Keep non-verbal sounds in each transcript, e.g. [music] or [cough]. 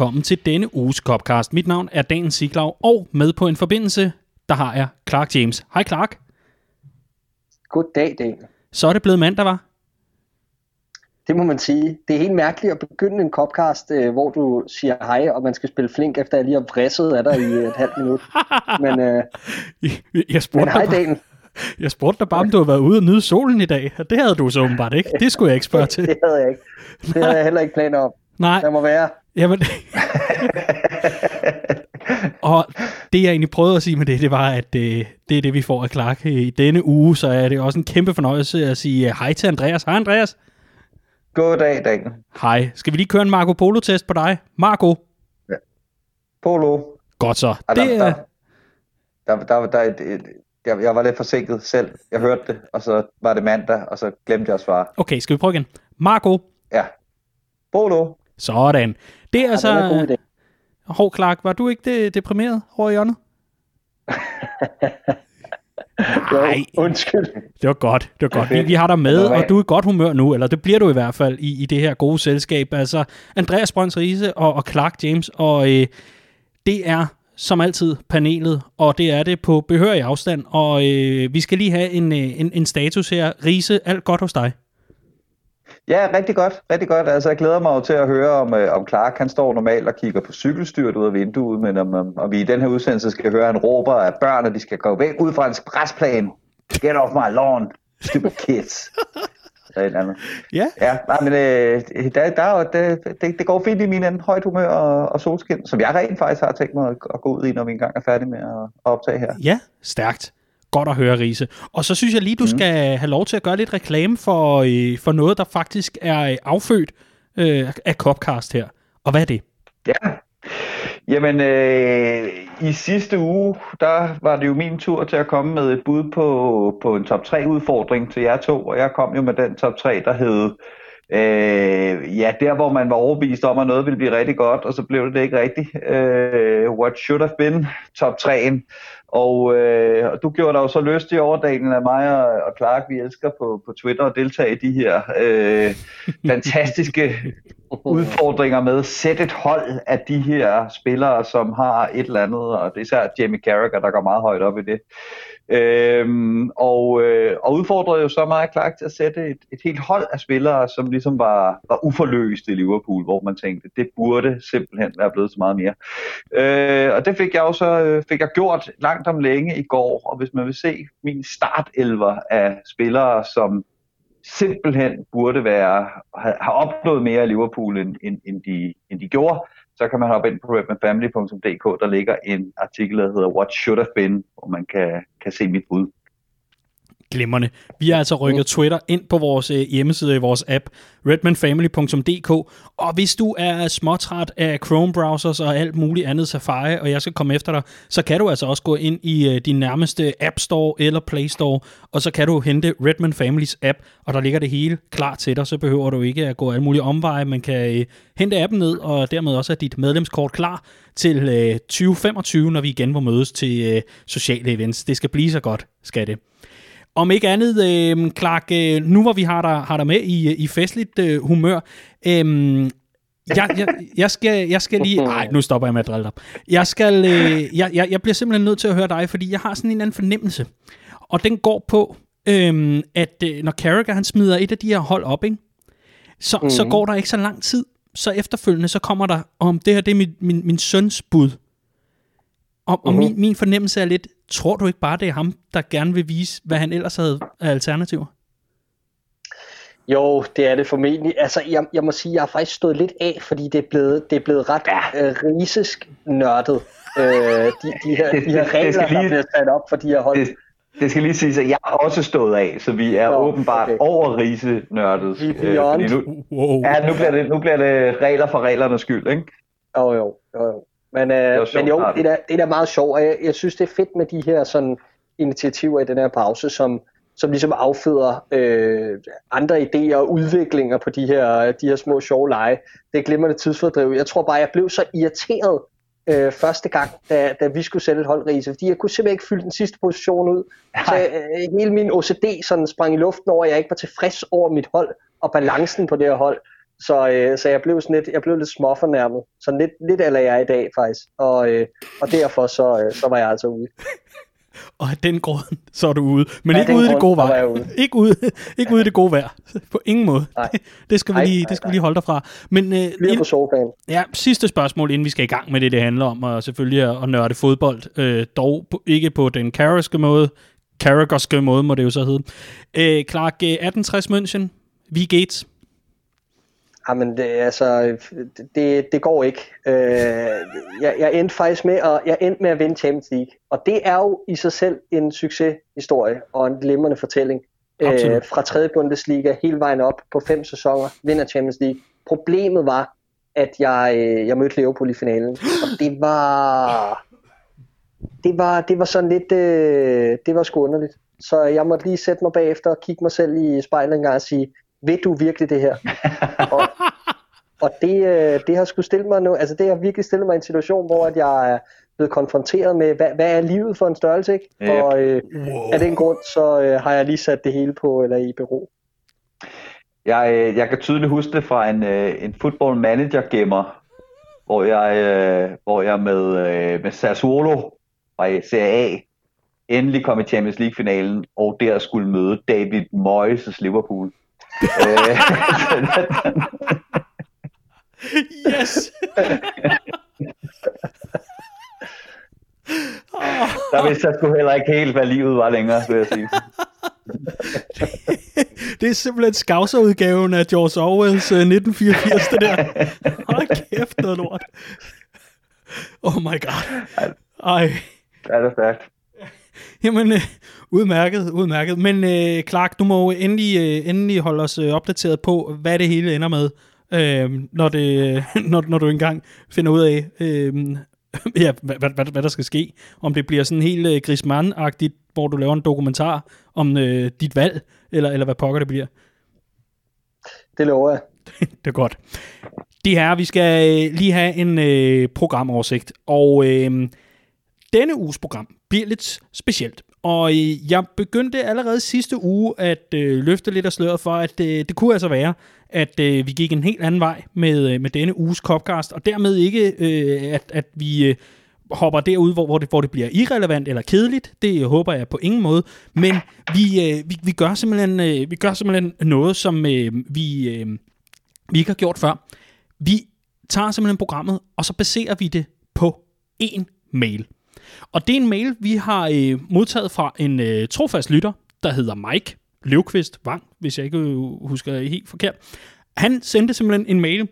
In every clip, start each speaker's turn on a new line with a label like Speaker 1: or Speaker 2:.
Speaker 1: Velkommen til denne uges Copcast. Mit navn er Dan Siglau, og med på en forbindelse, der har jeg Clark James. Hej Clark.
Speaker 2: Goddag, Dan.
Speaker 1: Så er det blevet mandag, var?
Speaker 2: Det må man sige. Det er helt mærkeligt at begynde en Copcast, øh, hvor du siger hej, og man skal spille flink, efter jeg lige har vrisset af dig i et halvt minut. [laughs] Men, øh, [laughs]
Speaker 1: Jeg
Speaker 2: men
Speaker 1: spurgte,
Speaker 2: hej,
Speaker 1: dig, bare-
Speaker 2: Dan. [laughs]
Speaker 1: jeg spurgte dig bare, om du havde været ude og nyde solen i dag, og det havde du så åbenbart ikke. Det skulle jeg ikke spørge til.
Speaker 2: Det havde jeg ikke. Det havde jeg heller ikke planer om.
Speaker 1: Nej,
Speaker 2: Der må være.
Speaker 1: Jamen... [laughs] og det jeg egentlig prøvede at sige med det, det var, at øh, det er det, vi får af Clark i denne uge, så er det også en kæmpe fornøjelse at sige øh, hej til Andreas. Hej Andreas.
Speaker 3: Goddag, Dan.
Speaker 1: Hej. Skal vi lige køre en Marco Polo-test på dig? Marco.
Speaker 3: Polo.
Speaker 1: Godt så.
Speaker 3: Ah, der,
Speaker 1: Det
Speaker 3: der,
Speaker 1: er...
Speaker 3: der, der, der, et, et, jeg, jeg var lidt forsinket selv. Jeg hørte det, og så var det mandag, og så glemte jeg at svare.
Speaker 1: Okay, skal vi prøve igen? Marco.
Speaker 3: Ja. Polo.
Speaker 1: Sådan. Det er
Speaker 2: Ja,
Speaker 1: altså...
Speaker 2: idé.
Speaker 1: Hov, Clark, var du ikke det, deprimeret over i hjørnet? [laughs] Nej,
Speaker 2: undskyld.
Speaker 1: det var godt. Det var godt. Vi, vi har dig med, og du er i godt humør nu, eller det bliver du i hvert fald i, i det her gode selskab. Altså, Andreas Brøns Riese og, og Clark James, og øh, det er som altid panelet, og det er det på behørig afstand, og øh, vi skal lige have en, øh, en, en status her. Riese, alt godt hos dig?
Speaker 3: Ja, rigtig godt. Rigtig godt. Altså, jeg glæder mig jo til at høre, om, øh, om Clark han står normalt og kigger på cykelstyret ud af vinduet, men om, om, om vi i den her udsendelse skal høre, at han råber, at børn, at de skal gå væk ud fra en græsplan. Get off my lawn, stupid kids. [laughs] Eller andet.
Speaker 1: Ja.
Speaker 3: Ja, nej, men øh, der, der, er jo- det, det, går fint i min ende, højt humør og, og solskin, som jeg rent faktisk har tænkt mig at, at gå ud i, når vi engang er færdige med at, at optage her.
Speaker 1: Ja, stærkt. Godt at høre, Riese. Og så synes jeg lige, du mm. skal have lov til at gøre lidt reklame for, øh, for noget, der faktisk er øh, affødt øh, af Copcast her. Og hvad er det?
Speaker 3: Ja. Jamen, øh, i sidste uge, der var det jo min tur til at komme med et bud på, på en top 3 udfordring til jer to, og jeg kom jo med den top 3, der hed, øh, ja, der hvor man var overbevist om, at noget ville blive rigtig godt, og så blev det det ikke rigtigt. Øh, what should have been top 3'en. Og, øh, du gjorde dig jo så lystig over dagen af mig og, og Clark, vi elsker på, på Twitter at deltage i de her øh, [laughs] fantastiske udfordringer med sæt et hold af de her spillere, som har et eller andet, og det er især Jamie Carragher, der går meget højt op i det. Øhm, og, øh, og udfordrede jo så meget klart til at sætte et, et helt hold af spillere, som ligesom var, var uforløst i Liverpool, hvor man tænkte, det burde simpelthen være blevet så meget mere. Øh, og det fik jeg jo så øh, fik jeg gjort langt om længe i går, og hvis man vil se min startelver af spillere, som simpelthen burde være have, have opnået mere i Liverpool, end, end, end, de, end de gjorde, så kan man hoppe ind på redmanfamily.dk, der ligger en artikel, der hedder What Should Have Been, hvor man kan, kan se mit bud.
Speaker 1: Glimrende. Vi har altså rykket Twitter ind på vores øh, hjemmeside i vores app, redmanfamily.dk, og hvis du er småtræt af Chrome-browsers og alt muligt andet Safari, og jeg skal komme efter dig, så kan du altså også gå ind i øh, din nærmeste App Store eller Play Store, og så kan du hente Redman Families app, og der ligger det hele klar til dig, så behøver du ikke at gå alle mulige omveje, man kan øh, hente appen ned, og dermed også have dit medlemskort klar til øh, 2025, når vi igen må mødes til sociale events. Det skal blive så godt, skal det. Om ikke andet, øh, Clark, øh, nu hvor vi har dig, har dig med i, i festligt øh, humør, øh, jeg, jeg, jeg, skal, jeg skal lige... Nej, nu stopper jeg med at drille dig. Jeg, skal, øh, jeg, jeg, jeg bliver simpelthen nødt til at høre dig, fordi jeg har sådan en eller anden fornemmelse. Og den går på, øh, at øh, når Carragher han smider et af de her hold op, ikke? Så, mm. så går der ikke så lang tid. Så efterfølgende, så kommer der, om det her det er min, min, min søns bud. Og, og min, min fornemmelse er lidt, tror du ikke bare, det er ham, der gerne vil vise, hvad han ellers havde af alternativer?
Speaker 2: Jo, det er det formentlig. Altså, jeg, jeg må sige, jeg har faktisk stået lidt af, fordi det er blevet, det er blevet ret øh, risesk nørdet. Øh, de, de, her,
Speaker 3: Det-
Speaker 2: de her
Speaker 3: det- det
Speaker 2: regler,
Speaker 3: skal
Speaker 2: der
Speaker 3: lige-
Speaker 2: bliver sat op for de her hold.
Speaker 3: Det, det skal lige siges, at jeg har også stået af, så vi er
Speaker 2: Nå,
Speaker 3: åbenbart
Speaker 2: okay.
Speaker 3: over rise nørdet.
Speaker 2: Vi er beyond.
Speaker 3: nu,
Speaker 1: Wow.
Speaker 3: ja, nu bliver, det, nu bliver det regler for reglernes skyld, ikke?
Speaker 2: Jo, jo, jo, jo. Men, øh,
Speaker 3: sjovt,
Speaker 2: men jo, det er, det er meget sjovt, og jeg, jeg synes, det er fedt med de her sådan, initiativer i den her pause, som, som ligesom afføder øh, andre idéer og udviklinger på de her, de her små sjove lege. Det er glimrende tidsfordriv. Jeg tror bare, jeg blev så irriteret øh, første gang, da, da vi skulle sætte et holdrise, fordi jeg kunne simpelthen ikke fylde den sidste position ud. Så øh, hele min OCD sådan sprang i luften over, at jeg ikke var tilfreds over mit hold og balancen på det her hold. Så, øh, så jeg blev sådan lidt, jeg blev lidt småfornærmet. Så lidt, lidt eller jeg er i dag faktisk. Og, øh, og derfor så, øh, så var jeg altså ude.
Speaker 1: Og af den grund, så er du ude. Men
Speaker 2: Af
Speaker 1: ikke ude i det gode vejr.
Speaker 2: ude.
Speaker 1: Ikke ude, ikke ude i det gode vejr. På ingen måde.
Speaker 2: Nej.
Speaker 1: Det, skal vi lige,
Speaker 2: nej,
Speaker 1: det skal vi
Speaker 2: nej.
Speaker 1: lige holde dig fra. Men øh, ind,
Speaker 2: på sofaen.
Speaker 1: ja, sidste spørgsmål, inden vi skal i gang med det, det handler om, og selvfølgelig at, at nørde fodbold. Øh, dog på, ikke på den Carragske måde. Carragske måde, må det jo så hedde. Øh, Clark, øh, 1860 München. Vi Gates.
Speaker 2: Jamen, det, altså, det, det går ikke. Øh, jeg, jeg endte faktisk med at, jeg endte med at vinde Champions League. Og det er jo i sig selv en succeshistorie og en glimrende fortælling.
Speaker 1: Absolut.
Speaker 2: Øh, fra 3. Bundesliga hele vejen op på fem sæsoner, vinder Champions League. Problemet var, at jeg, øh, jeg mødte Liverpool i finalen. Og det var... Det var, det var sådan lidt... Øh, det var sgu underligt. Så jeg måtte lige sætte mig bagefter og kigge mig selv i spejlet en gang og sige, vil du virkelig det her? [laughs] og, og det, øh, det har sgu stillet mig nu, altså det har virkelig stillet mig i en situation, hvor at jeg er blevet konfronteret med, hvad, hvad er livet for en størrelse, ikke?
Speaker 3: Yep.
Speaker 2: Og øh,
Speaker 1: Wow.
Speaker 2: af den grund, så øh, har jeg lige sat det hele på, eller i bero.
Speaker 3: Jeg, øh, jeg kan tydeligt huske det fra en, øh, en football manager gemmer, hvor jeg, øh, hvor jeg med, øh, med Sassuolo fra Serie A endelig kom i Champions League finalen, og der skulle møde David Moyes' Liverpool. Øh, [laughs]
Speaker 1: Yes!
Speaker 3: der vidste jeg sgu heller ikke helt, hvad livet var længere, vil jeg sige.
Speaker 1: det er simpelthen skavserudgaven af George Orwells øh, 1984, det der. Hold kæft, noget lort. Oh my god. Ej.
Speaker 3: Ja, det er stærkt.
Speaker 1: Jamen, øh, udmærket, udmærket. Men øh, Clark, du må endelig, øh, endelig holde os øh, opdateret på, hvad det hele ender med, øh, når, det, øh, [laughs] når, når du engang finder ud af, øh, ja, hvad, hvad, hvad, hvad der skal ske. Om det bliver sådan helt øh, Griezmann-agtigt, hvor du laver en dokumentar om øh, dit valg, eller, eller hvad pokker det bliver.
Speaker 2: Det lover jeg. [laughs]
Speaker 1: Det er godt. Det her, vi skal øh, lige have en øh, programoversigt, og øh, denne uges program bliver lidt specielt. Og øh, jeg begyndte allerede sidste uge at øh, løfte lidt af sløret for, at øh, det kunne altså være, at øh, vi gik en helt anden vej med, øh, med denne uges Copcast, og dermed ikke, øh, at, at vi øh, hopper derud, hvor, hvor, det, hvor det bliver irrelevant eller kedeligt. Det øh, håber jeg på ingen måde. Men vi, øh, vi, vi, gør, simpelthen, øh, vi gør simpelthen noget, som øh, vi, øh, vi ikke har gjort før. Vi tager simpelthen programmet, og så baserer vi det på én mail. Og det er en mail, vi har øh, modtaget fra en øh, trofast lytter, der hedder Mike Løvqvist Vang, hvis jeg ikke øh, husker helt forkert. Han sendte simpelthen en mail,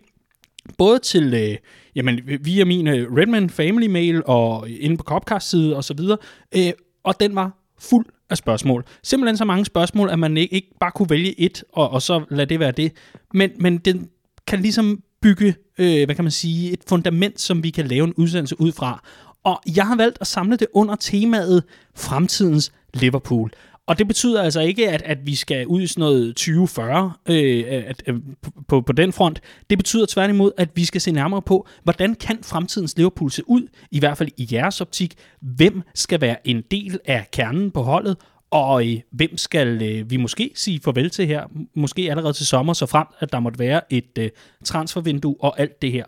Speaker 1: både til, øh, jamen, via min øh, Redman Family mail og inde på Copcast side og så videre, øh, og den var fuld af spørgsmål. Simpelthen så mange spørgsmål, at man ikke, ikke bare kunne vælge et, og, og så lade det være det. Men, men den kan ligesom bygge, øh, hvad kan man sige, et fundament, som vi kan lave en udsendelse ud fra. Og jeg har valgt at samle det under temaet Fremtidens Liverpool. Og det betyder altså ikke, at, at vi skal ud i sådan noget 2040 øh, at, at, på, på den front. Det betyder tværtimod, at vi skal se nærmere på, hvordan kan fremtidens Liverpool se ud, i hvert fald i jeres optik. Hvem skal være en del af kernen på holdet, og øh, hvem skal øh, vi måske sige farvel til her, måske allerede til sommer, så frem at der måtte være et øh, transfervindue og alt det her.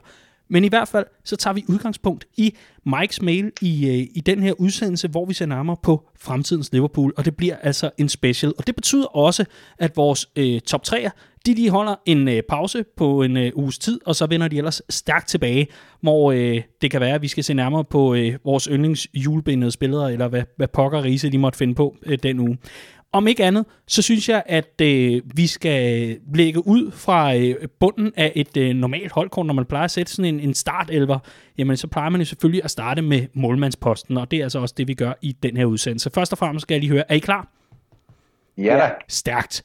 Speaker 1: Men i hvert fald, så tager vi udgangspunkt i Mikes mail i, øh, i den her udsendelse, hvor vi ser nærmere på fremtidens Liverpool, og det bliver altså en special. Og det betyder også, at vores øh, top 3'er, de lige holder en øh, pause på en øh, uges tid, og så vender de ellers stærkt tilbage, hvor øh, det kan være, at vi skal se nærmere på øh, vores yndlings julebindede spillere, eller hvad, hvad pokker Riese de måtte finde på øh, den uge. Om ikke andet, så synes jeg, at øh, vi skal lægge ud fra øh, bunden af et øh, normalt holdkort, når man plejer at sætte sådan en, en startelver, jamen så plejer man jo selvfølgelig at starte med målmandsposten, og det er altså også det, vi gør i den her udsendelse. Først og fremmest skal jeg lige høre, er I klar?
Speaker 3: Ja da.
Speaker 1: Stærkt.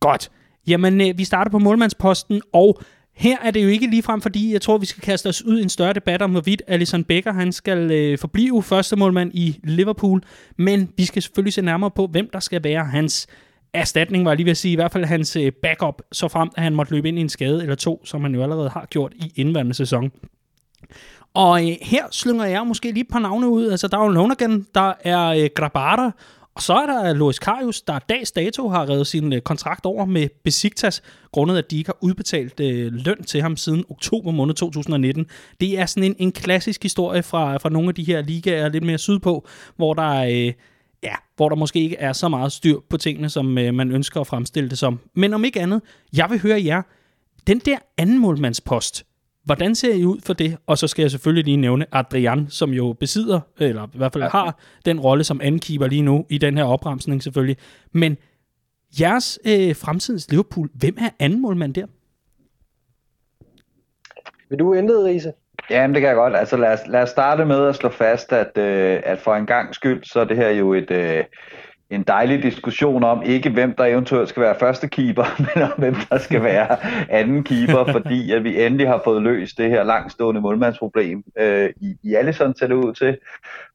Speaker 1: Godt. Jamen, øh, vi starter på målmandsposten, og her er det jo ikke ligefrem, fordi jeg tror, vi skal kaste os ud i en større debat om, hvorvidt Alisson Becker han skal øh, forblive første målmand i Liverpool. Men vi skal selvfølgelig se nærmere på, hvem der skal være hans erstatning, var jeg lige ved at sige, i hvert fald hans øh, backup, så frem at han måtte løbe ind i en skade eller to, som han jo allerede har gjort i indværende sæson. Og øh, her slynger jeg måske lige et par navne ud. Altså, der er jo Lonergan, der er øh, Grabara, og så er der Loris Karius, der dags dato har reddet sin øh, kontrakt over med Besiktas, grundet at de ikke har udbetalt øh, løn til ham siden oktober måned 2019. Det er sådan en, en klassisk historie fra, fra nogle af de her ligaer lidt mere sydpå, hvor der øh, ja, hvor der måske ikke er så meget styr på tingene, som øh, man ønsker at fremstille det som. Men om ikke andet, jeg vil høre jer, den der anden målmandspost, Hvordan ser I ud for det? Og så skal jeg selvfølgelig lige nævne Adrian, som jo besidder, eller i hvert fald ja. har den rolle som ankeeper lige nu i den her opremsning selvfølgelig. Men jeres øh, fremtidens Liverpool, hvem er anden målmand der?
Speaker 2: Vil du indlede, Riese?
Speaker 3: Jamen, det kan jeg godt. Altså, lad os, lad os starte med at slå fast, at, øh, at for en gang skyld, så er det her jo et, øh, en dejlig diskussion om ikke hvem der eventuelt skal være første keeper, [laughs] men om hvem der skal være anden keeper, [laughs] fordi at vi endelig har fået løst det her langstående målmandsproblem øh, i, i Allison ser det ud til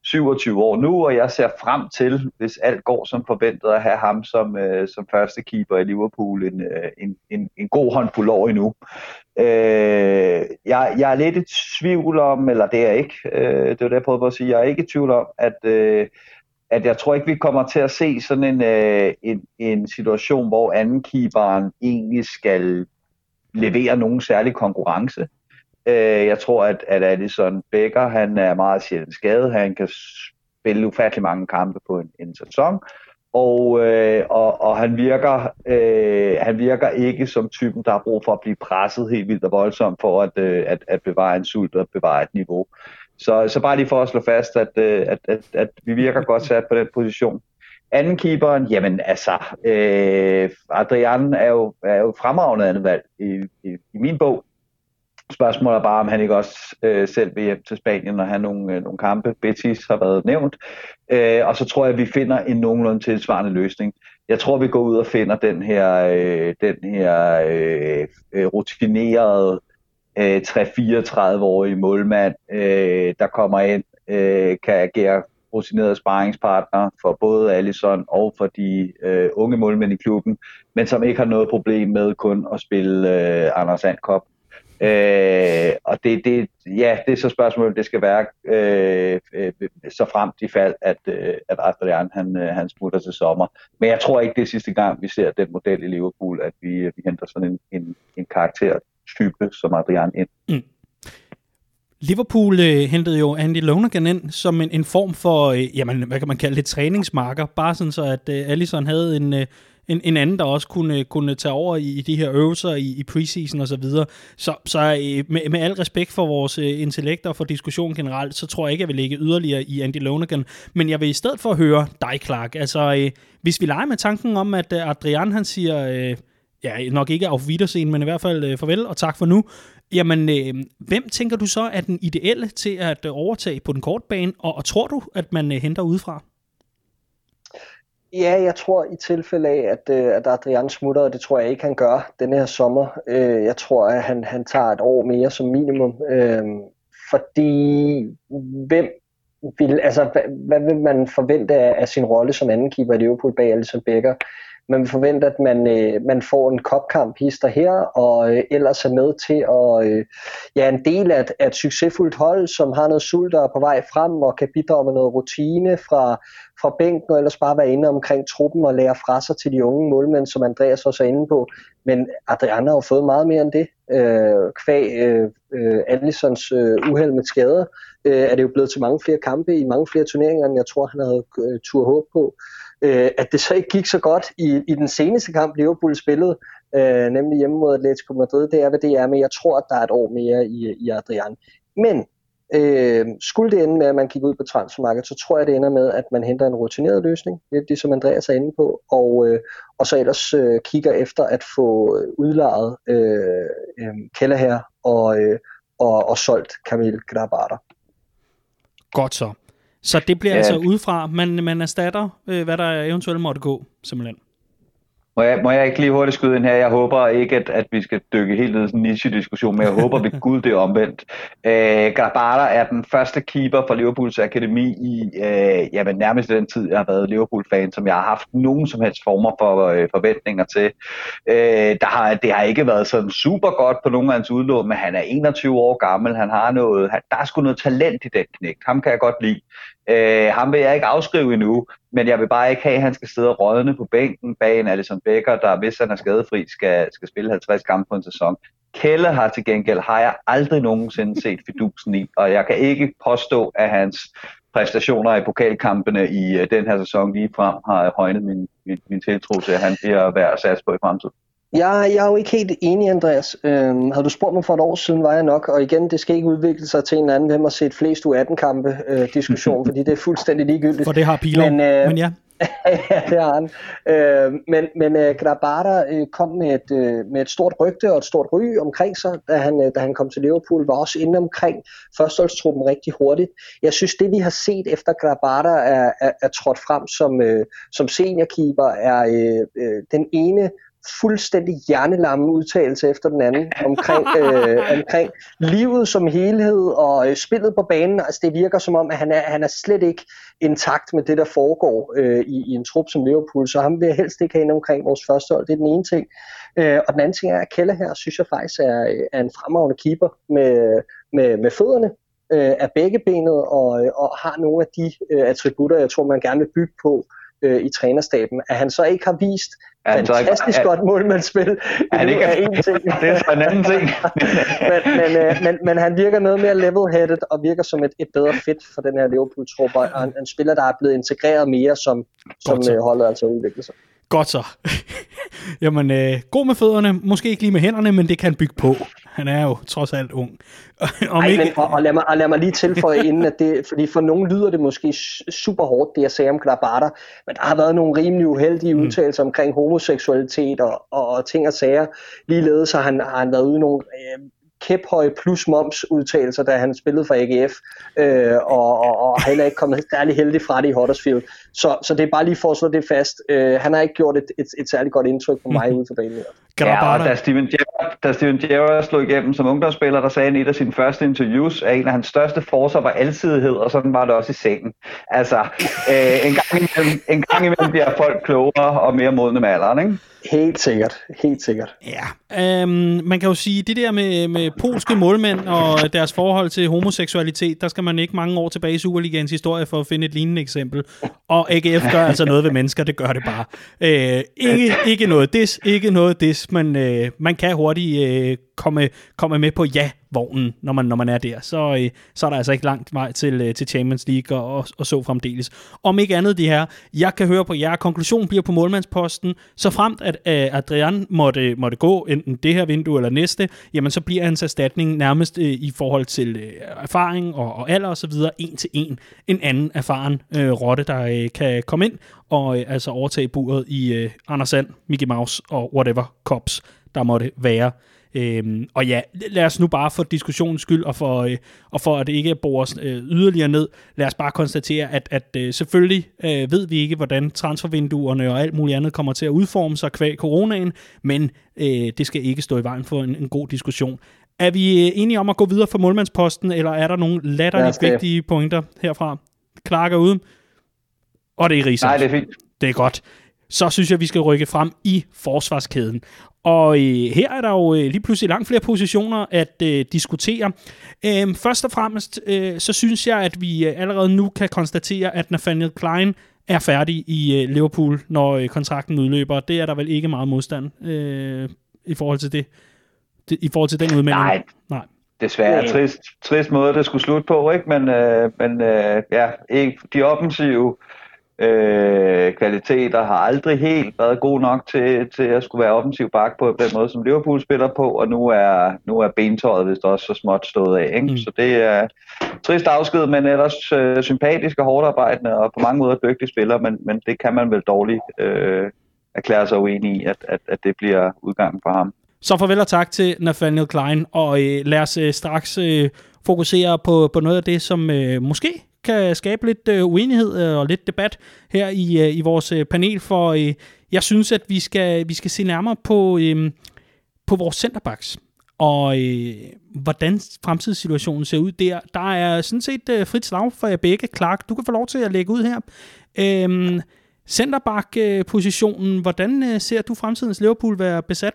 Speaker 3: 27 år nu, og jeg ser frem til, hvis alt går som forventet, at have ham som, øh, som første keeper i Liverpool en, øh, en, en, en god håndfuld år endnu. Øh, jeg, jeg er lidt i tvivl om, eller det er jeg ikke, øh, det var det jeg prøvede på at sige, jeg er ikke i tvivl om, at øh, at jeg tror ikke, vi kommer til at se sådan en, øh, en, en situation, hvor andenkeeperen egentlig skal levere nogen særlig konkurrence. Øh, jeg tror, at, at Alisson Becker, han er meget sjældent skadet. Han kan spille ufattelig mange kampe på en, en sæson. Og, øh, og, og han, virker, øh, han virker ikke som typen, der har brug for at blive presset helt vildt og voldsomt for at, øh, at, at bevare en sult og bevare et niveau. Så, så bare lige for at slå fast, at, øh, at, at, at vi virker godt sat på den position. Anden keeperen, jamen altså, øh, Adrian er jo, er jo fremragende andet valg i, i, i min bog. Spørgsmålet er bare, om han ikke også øh, selv vil hjem til Spanien og have nogle, øh, nogle kampe. Betis har været nævnt. Øh, og så tror jeg, at vi finder en nogenlunde tilsvarende løsning. Jeg tror, vi går ud og finder den her, øh, den her øh, øh rutinerede øh, 3-34-årige målmand, øh, der kommer ind, øh, kan agere rutineret sparringspartner for både Allison og for de øh, unge målmænd i klubben, men som ikke har noget problem med kun at spille øh, Anders Andkop. Øh, og det, det, ja, det er så spørgsmålet, det skal være øh, øh, så frem til fald, at, øh, at Adrian han, øh, han smutter til sommer. Men jeg tror ikke, det er sidste gang, vi ser den model i Liverpool, at vi, vi henter sådan en, en, en karakter type som Adrian ind. Mm.
Speaker 1: Liverpool øh, hentede jo Andy Lonergan ind som en, en form for, øh, jamen, hvad kan man kalde det, træningsmarker. Bare sådan så, at øh, Allison havde en, øh, en, en anden, der også kunne, øh, kunne tage over i, i de her øvelser i, i preseason og så videre. Så, så øh, med, med al respekt for vores øh, intellekt og for diskussion generelt, så tror jeg ikke, jeg vil lægge yderligere i Andy Lonergan. Men jeg vil i stedet for høre dig, Clark. Altså, øh, hvis vi leger med tanken om, at øh, Adrian han siger... Øh, ja, nok ikke af Wiedersehen, men i hvert fald øh, farvel og tak for nu. Jamen, øh, hvem tænker du så er den ideelle til at øh, overtage på den korte bane, og, og tror du, at man øh, henter udefra?
Speaker 2: Ja, jeg tror i tilfælde af, at, øh, at Adrian smutter, og det tror jeg ikke, han gør denne her sommer. Øh, jeg tror, at han, han tager et år mere som minimum. Øh, fordi hvem vil, altså, hvad, hvad vil man forvente af, af sin rolle som anden keeper i Liverpool bag Alisson Becker? Man vil forvente, at man, øh, man får en kopkamp hister her, og øh, ellers er med til at øh, ja, en del af, af et succesfuldt hold, som har noget sult og er på vej frem, og kan bidrage med noget rutine fra, fra bænken, og ellers bare være inde omkring truppen og lære fra sig til de unge målmænd, som Andreas også er inde på. Men Adriana har jo fået meget mere end det. Øh, kvæg øh, øh, øh, uheld med skader, øh, er det jo blevet til mange flere kampe i mange flere turneringer, end jeg tror, han havde øh, tur håb på. Øh, Øh, at det så ikke gik så godt i, i den seneste kamp, Liverpool spillede, øh, nemlig hjemme mod Atletico Madrid, det er, hvad det er, men jeg tror, at der er et år mere i, i Adrian. Men øh, skulle det ende med, at man kigger ud på transfermarkedet, så tror jeg, det ender med, at man henter en rutineret løsning, det er som Andreas er inde på, og, øh, og så ellers øh, kigger efter at få udlejet øh, øh, Keller her og, øh, og, og solgt Camille Grabara.
Speaker 1: Godt så. Så det bliver ja. altså udefra, man, man erstatter, øh, hvad der eventuelt måtte gå, simpelthen.
Speaker 3: Må jeg, må jeg ikke lige hurtigt skyde ind her? Jeg håber ikke, at, at vi skal dykke helt ned i sådan en niche-diskussion, men jeg håber ved Gud, det er omvendt. Øh, Garbata er den første keeper for Liverpools akademi i øh, jamen, nærmest den tid, jeg har været Liverpool-fan, som jeg har haft nogen som helst former for øh, forventninger til. Øh, der har, det har ikke været sådan super godt på nogen af hans udlån, men han er 21 år gammel. Han har noget, han, der er sgu noget talent i den knægt. Ham kan jeg godt lide. Øh, ham vil jeg ikke afskrive endnu, men jeg vil bare ikke have, at han skal sidde og rådne på bænken bag en Alisson Becker, der hvis han er skadefri, skal, skal spille 50 kampe på en sæson. Kelle har til gengæld, har jeg aldrig nogensinde set fidusen i, og jeg kan ikke påstå, at hans præstationer i pokalkampene i øh, den her sæson lige frem har højnet min, min, min tiltro til, at han bliver værd at satse på i fremtiden.
Speaker 2: Jeg, jeg er jo ikke helt enig, Andreas. Øhm, havde du spurgt mig for et år siden, var jeg nok. Og igen, det skal ikke udvikle sig til en anden, hvem har set flest U18-kampe øh, diskussion, [laughs] fordi det er fuldstændig ligegyldigt.
Speaker 1: For det har Pilo, men, øh, men ja. [laughs]
Speaker 2: ja, det har han. Øh, men men øh, Grabara øh, kom med et, øh, med et stort rygte og et stort ry omkring sig, da han, øh, da han kom til Liverpool, var også inde omkring førsteholdstruppen rigtig hurtigt. Jeg synes, det vi har set efter Grabara er, er, er trådt frem som, øh, som seniorkeeper, er øh, øh, den ene fuldstændig hjernelamme udtalelse efter den anden omkring, [laughs] øh, omkring livet som helhed og øh, spillet på banen. Altså det virker som om, at han er, han er slet ikke intakt med det, der foregår øh, i, i en trup som Liverpool, så ham vil jeg helst ikke have ind omkring vores første hold. Det er den ene ting. Øh, og den anden ting er, at Kelle her, synes jeg faktisk er, er en fremragende keeper med, med, med fødderne øh, af begge benet og, og har nogle af de øh, attributter, jeg tror, man gerne vil bygge på øh, i trænerstaben. At han så ikke har vist Altså, fantastisk er, godt målmandsspil.
Speaker 3: Er det ikke er en ting. [laughs] det er en anden ting. [laughs]
Speaker 2: men, men, øh, men, men han virker noget mere level-headed og virker som et, et bedre fit for den her Liverpool-trup. Og en, en spiller, der er blevet integreret mere, som, som øh, holdet altså udvikler sig.
Speaker 1: Godt så. [laughs] Jamen, øh, god med fødderne, måske ikke lige med hænderne, men det kan bygge på. Han er jo trods alt ung. [laughs]
Speaker 2: Om Ej, ikke... men, og, og, lad mig, og lad mig lige tilføje [laughs] inden, at det, fordi for nogen lyder det måske super hårdt, det jeg sagde om Grabata, men der har været nogle rimelig uheldige mm. udtalelser omkring homoseksualitet og, og, og ting og sager. Ligeledes har han, har han været ude i nogle øh, kæphøje plus moms udtalelser, da han spillede for AGF, øh, og, og, og heller ikke kommet særlig heldig fra det i Huddersfield. Så, så det er bare lige for at slå det fast. Øh, han har ikke gjort et, et, et særligt godt indtryk på mig mm. [laughs] ude for banen.
Speaker 3: Ja, og da Steven, Gerrard, da Steven Gerrard slog igennem som ungdomsspiller, der sagde han i et af sine første interviews, at en af hans største forser var alsidighed, og sådan var det også i sengen. Altså, [laughs] øh, en, gang imellem, en gang imellem bliver folk klogere og mere modne med alderen, ikke?
Speaker 2: Helt sikkert, helt sikkert.
Speaker 1: Ja, øhm, man kan jo sige, det der med, med polske målmænd og deres forhold til homoseksualitet, der skal man ikke mange år tilbage i Superligans historie for at finde et lignende eksempel. Og AGF gør altså noget ved mennesker, det gør det bare. Øh, ikke, ikke noget dis, ikke noget dis, men øh, man kan hurtigt øh, komme, komme med på ja vognen, når man, når man er der. Så, øh, så er der altså ikke langt vej til, øh, til Champions League og, og, og så fremdeles. Om ikke andet det her, jeg kan høre på jer, konklusionen bliver på målmandsposten, så fremt at øh, Adrian måtte, måtte gå enten det her vindue eller næste, jamen så bliver hans erstatning nærmest øh, i forhold til øh, erfaring og, og alder osv. en til en en anden erfaren øh, rotte, der øh, kan komme ind og øh, altså overtage buret i øh, Anders Sand, Mickey Mouse og whatever cops der måtte være. Øhm, og ja, lad os nu bare for diskussionens skyld, og for, øh, og for at det ikke bores øh, yderligere ned, lad os bare konstatere, at, at øh, selvfølgelig øh, ved vi ikke, hvordan transfervinduerne og alt muligt andet kommer til at udforme sig kvæg coronaen, men øh, det skal ikke stå i vejen for en, en god diskussion. Er vi øh, enige om at gå videre for målmandsposten, eller er der nogle latterligt vigtige pointer herfra? Clark er ude, og det er Rigsens.
Speaker 3: Nej, det er fint.
Speaker 1: Det er godt så synes jeg, vi skal rykke frem i forsvarskæden. Og øh, her er der jo øh, lige pludselig langt flere positioner at øh, diskutere. Øh, først og fremmest, øh, så synes jeg, at vi øh, allerede nu kan konstatere, at Nathaniel Klein er færdig i øh, Liverpool, når øh, kontrakten udløber. Det er der vel ikke meget modstand øh, i forhold til det, det, i forhold til den udmelding.
Speaker 3: Nej, Nej. desværre. Trist, trist måde, det skulle slutte på, ikke? Men, øh, men øh, ja, ikke, de offensive øh, kvaliteter har aldrig helt været god nok til, til at skulle være offensiv bak på den måde, som Liverpool spiller på, og nu er, nu er bentøjet vist også så småt stået af. Ikke? Mm. Så det er trist afsked, men ellers øh, sympatisk og hårdt arbejdende, og på mange måder dygtig spiller, men, men det kan man vel dårligt øh, erklære sig uenig i, at, at, at det bliver udgangen for ham.
Speaker 1: Så farvel og tak til Nathaniel Klein, og øh, lad os øh, straks øh, fokusere på, på noget af det, som øh, måske kan skabe lidt øh, uenighed øh, og lidt debat her i, øh, i vores øh, panel, for øh, jeg synes, at vi skal, vi skal se nærmere på, øh, på vores centerbacks og øh, hvordan fremtidssituationen ser ud der. Der er sådan set øh, frit slag for jer begge. Clark, du kan få lov til at lægge ud her. Øh, Centerback-positionen, hvordan øh, ser du fremtidens Liverpool være besat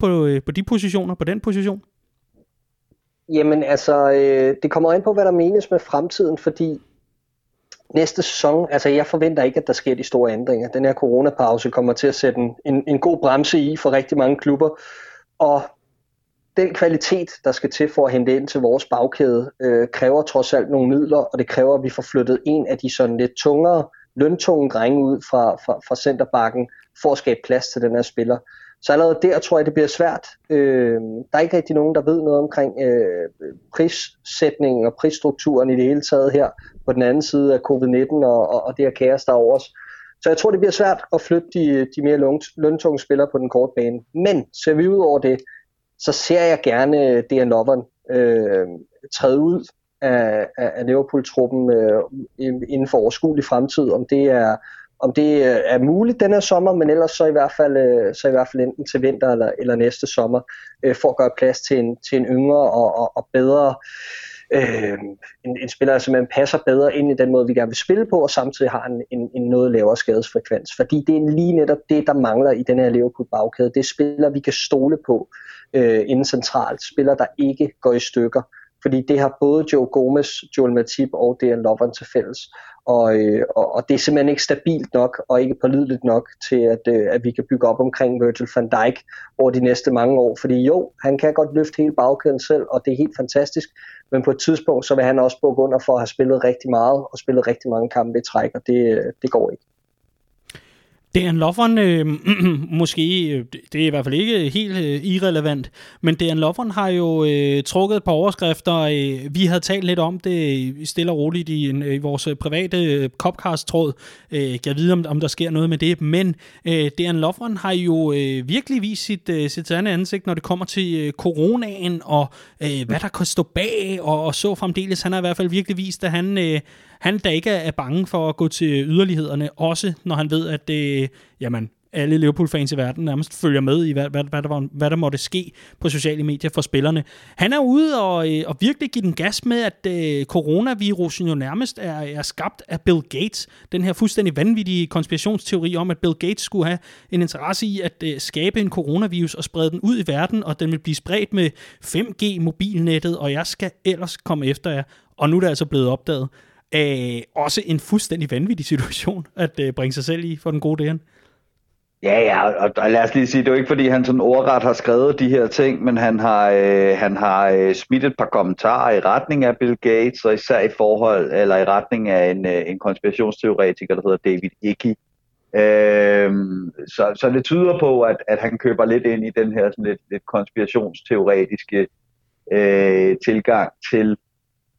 Speaker 1: på, øh, på de positioner, på den position?
Speaker 2: Jamen altså, øh, det kommer ind på, hvad der menes med fremtiden, fordi næste sæson, altså jeg forventer ikke, at der sker de store ændringer. Den her coronapause kommer til at sætte en, en, en god bremse i for rigtig mange klubber, og den kvalitet, der skal til for at hente ind til vores bagkæde, øh, kræver trods alt nogle midler, og det kræver, at vi får flyttet en af de sådan lidt tungere, løntunge drenge ud fra, fra, fra centerbakken, for at skabe plads til den her spiller. Så allerede der tror jeg, det bliver svært. Øh, der er ikke rigtig nogen, der ved noget omkring øh, prissætningen og prisstrukturen i det hele taget her på den anden side af covid-19 og, og, og det her kaos, der er over os. Så jeg tror, det bliver svært at flytte de, de mere løntunge spillere på den korte bane. Men ser vi ud over det, så ser jeg gerne øh, Dejan Lovren øh, træde ud af, af, af Liverpool-truppen øh, inden for overskuelig fremtid. Om det er om det øh, er muligt den her sommer, men ellers så i hvert fald, øh, så i hvert fald enten til vinter eller, eller næste sommer, øh, for at gøre plads til en, til en yngre og, og, og bedre øh, en, en spiller, altså, som simpelthen passer bedre ind i den måde, vi gerne vil spille på, og samtidig har en, en, en noget lavere skadesfrekvens. Fordi det er lige netop det, der mangler i den her Liverpool-bagkæde. Det er spillere, vi kan stole på øh, inden centralt. Spillere, der ikke går i stykker. Fordi det har både Joe Gomez, Joel Matip og Dejan Lovren til fælles. Og, øh, og, og det er simpelthen ikke stabilt nok og ikke pålideligt nok til, at, øh, at vi kan bygge op omkring Virgil van Dijk over de næste mange år. Fordi jo, han kan godt løfte hele bagkæden selv, og det er helt fantastisk. Men på et tidspunkt, så vil han også bukke under for at have spillet rigtig meget og spillet rigtig mange kampe i træk, og det, øh, det går ikke.
Speaker 1: Dan Lovren, øh, [clears throat] måske, øh, det er i hvert fald ikke helt øh, irrelevant, men Dan Lovren har jo øh, trukket et par overskrifter. Øh, vi havde talt lidt om det øh, stille og roligt i, en, øh, i vores øh, private øh, Copcast-tråd. Øh, jeg ved, om, om der sker noget med det, men øh, Dan Lovren har jo øh, virkelig vist sit, øh, sit sande ansigt, når det kommer til øh, coronaen og øh, hvad der kan stå bag, og, og så fremdeles. Han har i hvert fald virkelig vist, at han... Øh, han der ikke er bange for at gå til yderlighederne, også når han ved, at det, jamen, alle Liverpool-fans i verden nærmest følger med i, hvad, hvad, hvad, der, var, hvad der måtte ske på sociale medier for spillerne. Han er ude og, øh, og virkelig give den gas med, at øh, coronavirusen jo nærmest er, er skabt af Bill Gates. Den her fuldstændig vanvittige konspirationsteori om, at Bill Gates skulle have en interesse i at øh, skabe en coronavirus og sprede den ud i verden, og den vil blive spredt med 5G-mobilnettet, og jeg skal ellers komme efter jer. Og nu er det altså blevet opdaget. Øh, også en fuldstændig vanvittig situation at øh, bringe sig selv i for den gode Dan.
Speaker 3: Ja, ja, og, og lad os lige sige, det er jo ikke fordi han sådan ordret har skrevet de her ting, men han har, øh, han har øh, smidt et par kommentarer i retning af Bill Gates, og især i forhold, eller i retning af en, øh, en konspirationsteoretiker, der hedder David Icke. Øh, så, så det tyder på, at, at han køber lidt ind i den her sådan lidt, lidt konspirationsteoretiske øh, tilgang til,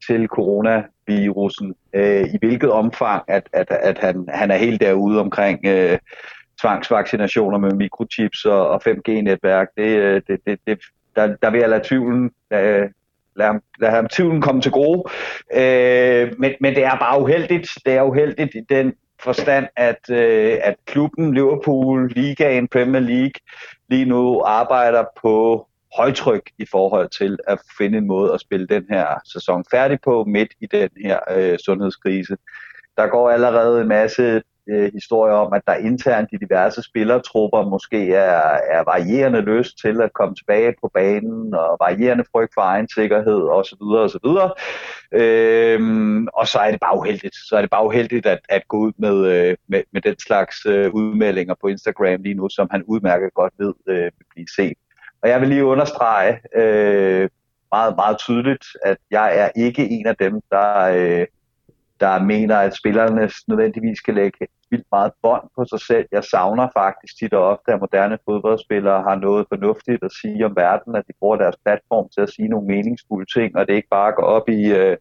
Speaker 3: til corona virusen, øh, i hvilket omfang, at, at, at han, han er helt derude omkring øh, tvangsvaccinationer med mikrochips og, og 5G-netværk, det, øh, det, det, det, der, der vil jeg lade tvivlen, øh, lade, ham, lade ham tvivlen komme til gode. Øh, men, men det er bare uheldigt. Det er uheldigt i den forstand, at, øh, at klubben Liverpool, Ligaen, Premier League lige nu arbejder på højtryk i forhold til at finde en måde at spille den her sæson færdig på midt i den her øh, sundhedskrise. Der går allerede en masse øh, historier om, at der internt i diverse spillertrupper måske er, er varierende lyst til at komme tilbage på banen, og varierende frygt for egen sikkerhed osv. osv. Øhm, og så er det bare uheldigt. Så er det bare uheldigt at, at gå ud med, øh, med, med den slags øh, udmeldinger på Instagram lige nu, som han udmærket godt ved øh, vil blive set. Og jeg vil lige understrege øh, meget, meget tydeligt, at jeg er ikke en af dem, der, øh, der mener, at spillerne nødvendigvis skal lægge vildt meget bånd på sig selv. Jeg savner faktisk tit og ofte, at moderne fodboldspillere har noget fornuftigt at sige om verden, at de bruger deres platform til at sige nogle meningsfulde ting, og det ikke bare går op i, øh,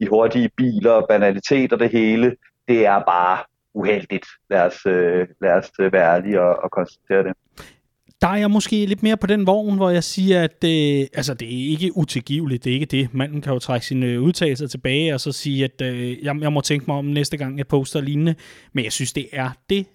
Speaker 3: i hurtige biler og banalitet og det hele. Det er bare uheldigt. Lad os, øh, lad os være ærlige og, og konstatere det
Speaker 1: der er jeg måske lidt mere på den vogn, hvor jeg siger, at det, altså, det er ikke utilgiveligt, det er ikke det. Manden kan jo trække sine øh, udtalelser tilbage og så sige, at øh, jeg, jeg må tænke mig om næste gang, jeg poster lignende. Men jeg synes, det er det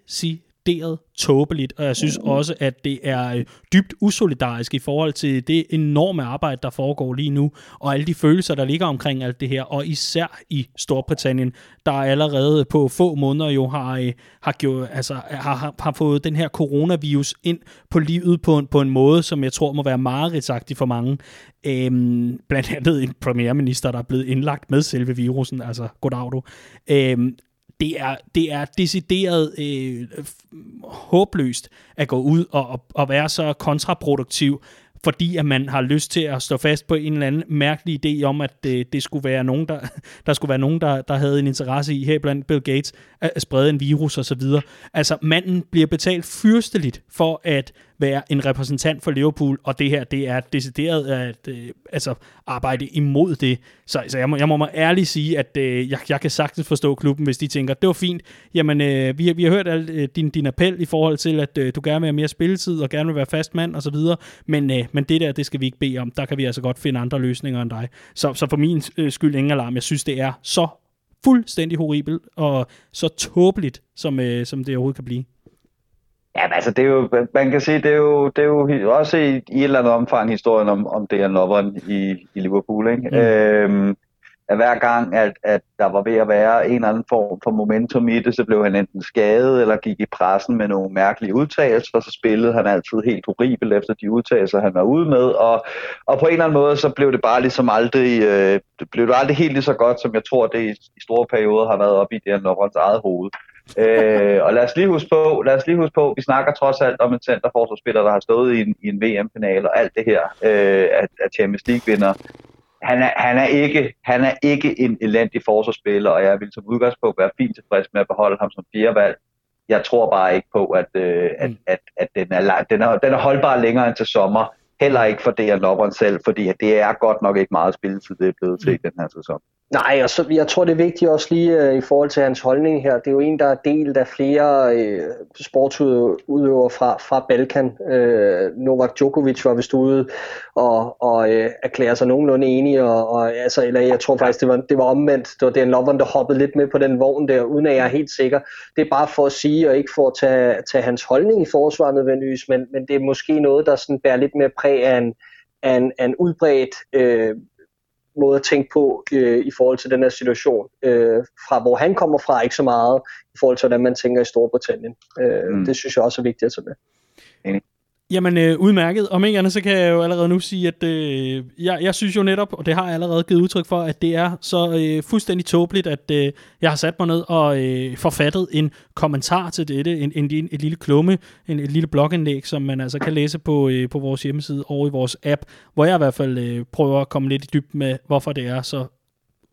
Speaker 1: decideret tåbeligt, og jeg synes også, at det er øh, dybt usolidarisk i forhold til det enorme arbejde, der foregår lige nu, og alle de følelser, der ligger omkring alt det her, og især i Storbritannien, der allerede på få måneder jo har, øh, har, gjort, altså, har, har fået den her coronavirus ind på livet på en, på en måde, som jeg tror må være meget for mange. Øhm, blandt andet en premierminister, der er blevet indlagt med selve virusen, altså goddag du. Øhm, det er, det er decideret øh, håbløst at gå ud og, og, og være så kontraproduktiv fordi at man har lyst til at stå fast på en eller anden mærkelig idé om, at det, det skulle være nogen, der, [laughs] der skulle være nogen, der, der havde en interesse i, her blandt Bill Gates, at sprede en virus osv. Altså, manden bliver betalt fyrsteligt for at være en repræsentant for Liverpool, og det her, det er decideret at øh, altså, arbejde imod det. Så, så jeg, må, jeg må mig ærligt sige, at øh, jeg, jeg kan sagtens forstå klubben, hvis de tænker, det var fint, jamen øh, vi, vi har hørt al, øh, din, din appel i forhold til, at øh, du gerne vil have mere spilletid, og gerne vil være fast mand osv., men, øh, men det der, det skal vi ikke bede om. Der kan vi altså godt finde andre løsninger end dig. Så, så for min øh, skyld ingen alarm. Jeg synes, det er så fuldstændig horribelt, og så tåbeligt, som, øh, som det overhovedet kan blive.
Speaker 3: Ja, altså det er jo, man kan sige, det er jo, det er jo også i, i et eller andet omfang historien om, om det er Lovren i, i Liverpool. Ikke? Mm. Øhm, at hver gang, at, at der var ved at være en eller anden form for momentum i det, så blev han enten skadet eller gik i pressen med nogle mærkelige udtalelser, og så spillede han altid helt horribelt efter de udtalelser, han var ude med, og, og på en eller anden måde, så blev det bare ligesom aldrig, øh, det blev det aldrig helt lige så godt, som jeg tror, det i, i store perioder har været op i det Lovrens eget hoved øh, og lad os lige huske på, lad os lige huske på, vi snakker trods alt om en centerforsvarsspiller, der har stået i en, i en VM-finale og alt det her, øh, at, at Champions League-vinder. Han er, han, er ikke, han er ikke en elendig forsvarsspiller, og jeg vil som udgangspunkt være fint tilfreds med at beholde ham som valg. Jeg tror bare ikke på, at, øh, at, mm. at, at den, er, den, er, den er holdbar længere end til sommer. Heller ikke for jeg Lovren selv, fordi det er godt nok ikke meget spilletid, det er blevet til mm. den her sæson.
Speaker 2: Nej, og så, jeg tror det er vigtigt også lige uh, i forhold til hans holdning her. Det er jo en, der er delt af flere uh, sportsudøvere fra, fra Balkan. Uh, Novak Djokovic var vist ude og, og uh, erklære sig nogenlunde enige. Og, og, altså, eller jeg tror faktisk, det var, det var omvendt. Det var den Lovren, der hoppede lidt med på den vogn der, uden at jeg er helt sikker. Det er bare for at sige, og ikke for at tage, tage hans holdning i forsvaret nødvendigvis, men, men det er måske noget, der sådan bærer lidt mere præg af en, af en, af en udbredt øh, måde at tænke på øh, i forhold til den her situation. Øh, fra hvor han kommer fra, ikke så meget i forhold til, hvordan man tænker i Storbritannien. Øh, mm. Det synes jeg også er vigtigt at tage med.
Speaker 1: Jamen øh, udmærket. Om ikke andet, så kan jeg jo allerede nu sige, at øh, jeg, jeg synes jo netop, og det har jeg allerede givet udtryk for, at det er så øh, fuldstændig tåbeligt, at øh, jeg har sat mig ned og øh, forfattet en kommentar til dette, en, en, en, et lille klumme, en, et lille blogindlæg, som man altså kan læse på, øh, på vores hjemmeside og i vores app, hvor jeg i hvert fald øh, prøver at komme lidt i dybden med, hvorfor det er så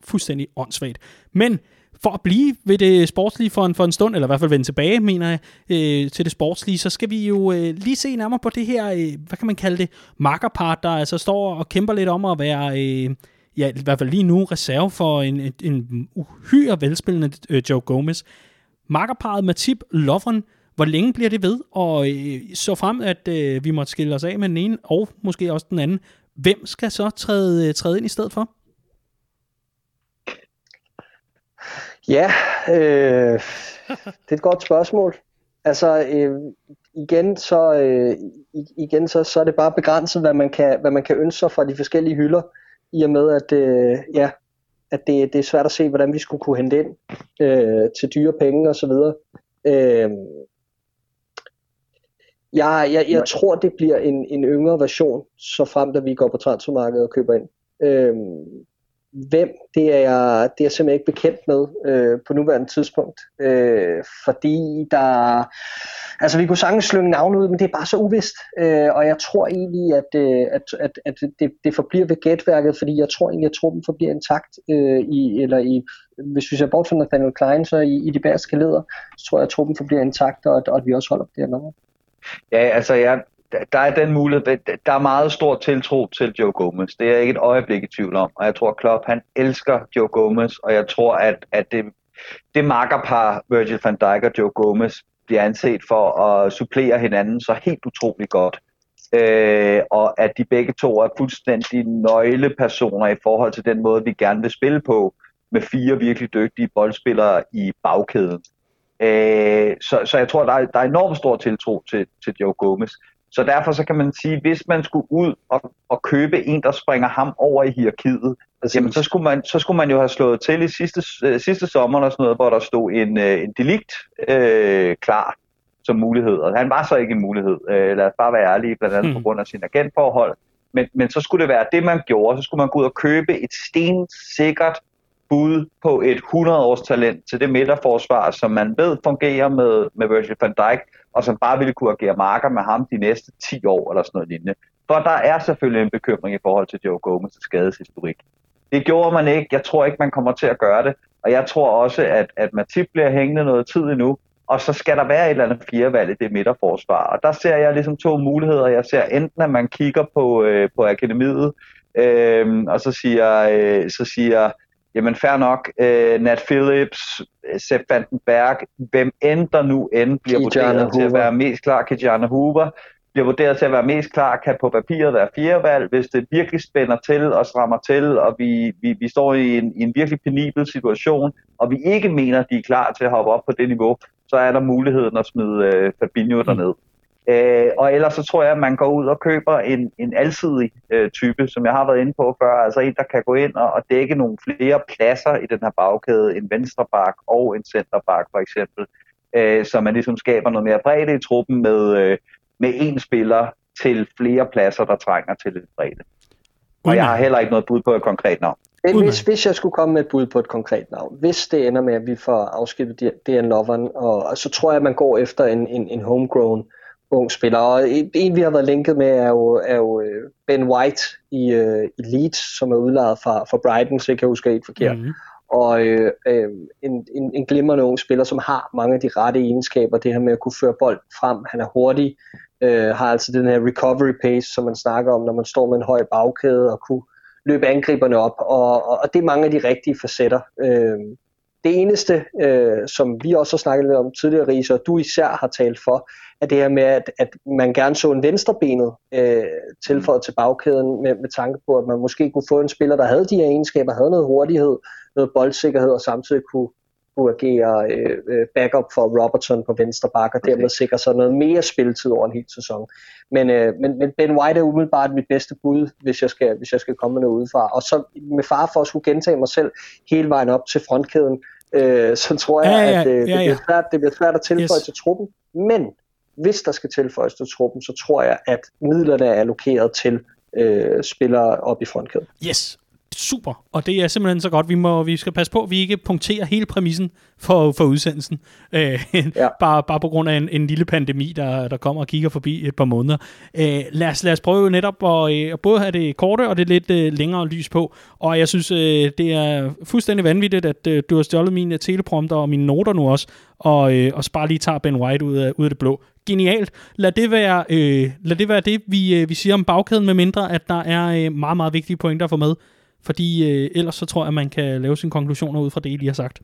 Speaker 1: fuldstændig åndssvagt. Men for at blive ved det sportslige for en, for en stund, eller i hvert fald vende tilbage, mener jeg, øh, til det sportslige, så skal vi jo øh, lige se nærmere på det her, øh, hvad kan man kalde det, makkerpart, der altså står og kæmper lidt om at være, øh, ja, i hvert fald lige nu, reserve for en, en, en uhyre velspillende øh, Joe Gomez. Makkerparet Matip Lovren, hvor længe bliver det ved? Og øh, så frem, at øh, vi måtte skille os af med den ene, og måske også den anden, hvem skal så træde, øh, træde ind i stedet for?
Speaker 2: Ja, øh, det er et godt spørgsmål. Altså øh, igen, så, øh, igen så, så er det bare begrænset, hvad man, kan, hvad man kan ønske sig fra de forskellige hylder, i og med at, øh, ja, at det, det er svært at se, hvordan vi skulle kunne hente ind øh, til dyre penge og så videre. Øh, jeg, jeg, jeg tror, det bliver en, en yngre version, så frem da vi går på transfermarkedet og køber ind. Øh, hvem, det er, jeg, det er jeg simpelthen ikke bekendt med øh, på nuværende tidspunkt. Øh, fordi der... Altså, vi kunne sagtens slynge navn ud, men det er bare så uvist. Øh, og jeg tror egentlig, at, øh, at, at, at det, det forbliver ved gætværket, fordi jeg tror egentlig, at truppen forbliver intakt. Øh, i, eller i, hvis vi ser bort fra Nathaniel Klein, så i, i de bedste leder, så tror jeg, at truppen forbliver intakt, og, og at vi også holder på det her nummer.
Speaker 3: Ja, altså jeg, der er den mulighed, der er meget stor tiltro til Joe Gomez. Det er jeg ikke et øjeblik i tvivl om. Og jeg tror, Klopp han elsker Joe Gomez, og jeg tror, at, at det, det makkerpar Virgil van Dijk og Joe Gomez bliver anset for at supplere hinanden så helt utrolig godt. Øh, og at de begge to er fuldstændig nøglepersoner i forhold til den måde, vi gerne vil spille på, med fire virkelig dygtige boldspillere i bagkæden. Øh, så, så jeg tror, der er, der er enormt stor tiltro til, til Joe Gomez. Så derfor så kan man sige, hvis man skulle ud og, og købe en, der springer ham over i hierarkiet, jamen så skulle, man, så skulle man jo have slået til i sidste, øh, sidste sommer, og sådan noget, hvor der stod en, øh, en delikt øh, klar som mulighed. Og han var så ikke en mulighed, øh, lad os bare være ærlige, blandt andet hmm. på grund af sin agentforhold. Men, men så skulle det være det, man gjorde. Så skulle man gå ud og købe et stensikkert bud på et 100-års talent til det midterforsvar, som man ved fungerer med, med Virgil van Dijk, og som bare ville kunne agere marker med ham de næste 10 år eller sådan noget lignende. For der er selvfølgelig en bekymring i forhold til Joe Gomez' skadeshistorik. Det gjorde man ikke. Jeg tror ikke, man kommer til at gøre det. Og jeg tror også, at, at Matip bliver hængende noget tid endnu. Og så skal der være et eller andet firevalg i det midterforsvar. Og der ser jeg ligesom to muligheder. Jeg ser enten, at man kigger på, øh, på akademiet, øh, og så siger, øh, så siger jamen fair nok, øh, Nat Phillips, Sepp Vandenberg, hvem end der nu end bliver vurderet til at være mest klar, Kijana Hoover, bliver vurderet til at være mest klar, kan på papiret være fjerdevalg. Hvis det virkelig spænder til og strammer til, og vi, vi, vi står i en, i en virkelig penibel situation, og vi ikke mener, at de er klar til at hoppe op på det niveau, så er der muligheden at smide øh, Fabinho derned. Øh, og ellers så tror jeg, at man går ud og køber en, en alsidig øh, type, som jeg har været inde på før, altså en, der kan gå ind og, og dække nogle flere pladser i den her bagkæde, en venstreback og en centerback for eksempel, øh, så man ligesom skaber noget mere bredde i truppen med, øh, med én spiller til flere pladser, der trænger til lidt bredde. Og jeg har heller ikke noget bud på et konkret navn.
Speaker 2: Hvis, hvis jeg skulle komme med et bud på et konkret navn, hvis det ender med, at vi får afskibet DN Loveren, og, og så tror jeg, at man går efter en, en, en homegrown ung spiller. Og en, vi har været linket med, er jo, er jo øh, Ben White i, uh, i Leeds, som er udlejet fra, fra Brighton, så jeg kan huske ikke forkert. Mm. Og øh, øh, en, en, en glimrende ung spiller, som har mange af de rette egenskaber, det her med at kunne føre bold frem. Han er hurtig, øh, har altså den her recovery pace, som man snakker om, når man står med en høj bagkæde og kunne løbe angriberne op. Og, og, og det er mange af de rigtige facetter. Øh, det eneste, øh, som vi også har snakket lidt om tidligere, Riese, og du især har talt for, er det her med, at, at man gerne så en venstrebenet øh, tilføjet til bagkæden med, med tanke på, at man måske kunne få en spiller, der havde de her egenskaber, havde noget hurtighed, noget boldsikkerhed og samtidig kunne, kunne agere øh, øh backup for Robertson på venstre bakke og dermed sikre sig noget mere spilletid over en hel sæson. Men, øh, men, men Ben White er umiddelbart mit bedste bud, hvis jeg skal, hvis jeg skal komme med noget udefra. Og så med far for at skulle gentage mig selv hele vejen op til frontkæden, øh, så tror jeg, ja, ja, at øh, det, ja, ja. Bliver svært, det bliver svært at tilføje yes. til truppen. Men hvis der skal tilføjes til truppen, så tror jeg, at midlerne er allokeret til øh, spillere op i frontkæden.
Speaker 1: Yes, super, og det er simpelthen så godt. Vi, må, vi skal passe på, at vi ikke punkterer hele præmissen for, for udsendelsen. [laughs] Øh, ja. bare, bare på grund af en, en lille pandemi, der, der kommer og kigger forbi et par måneder. Øh, lad, os, lad os prøve netop at, øh, både have det korte og det lidt øh, længere lys på. Og jeg synes, øh, det er fuldstændig vanvittigt, at øh, du har stjålet mine teleprompter og mine noter nu også, og, øh, og bare lige tager Ben White ud af, ud af det blå. Genialt. Lad det være, øh, lad det, være det, vi, øh, vi siger om bagkæden, med mindre at der er øh, meget, meget vigtige pointer at få med. Fordi øh, ellers så tror jeg, at man kan lave sine konklusioner ud fra det, I lige har sagt.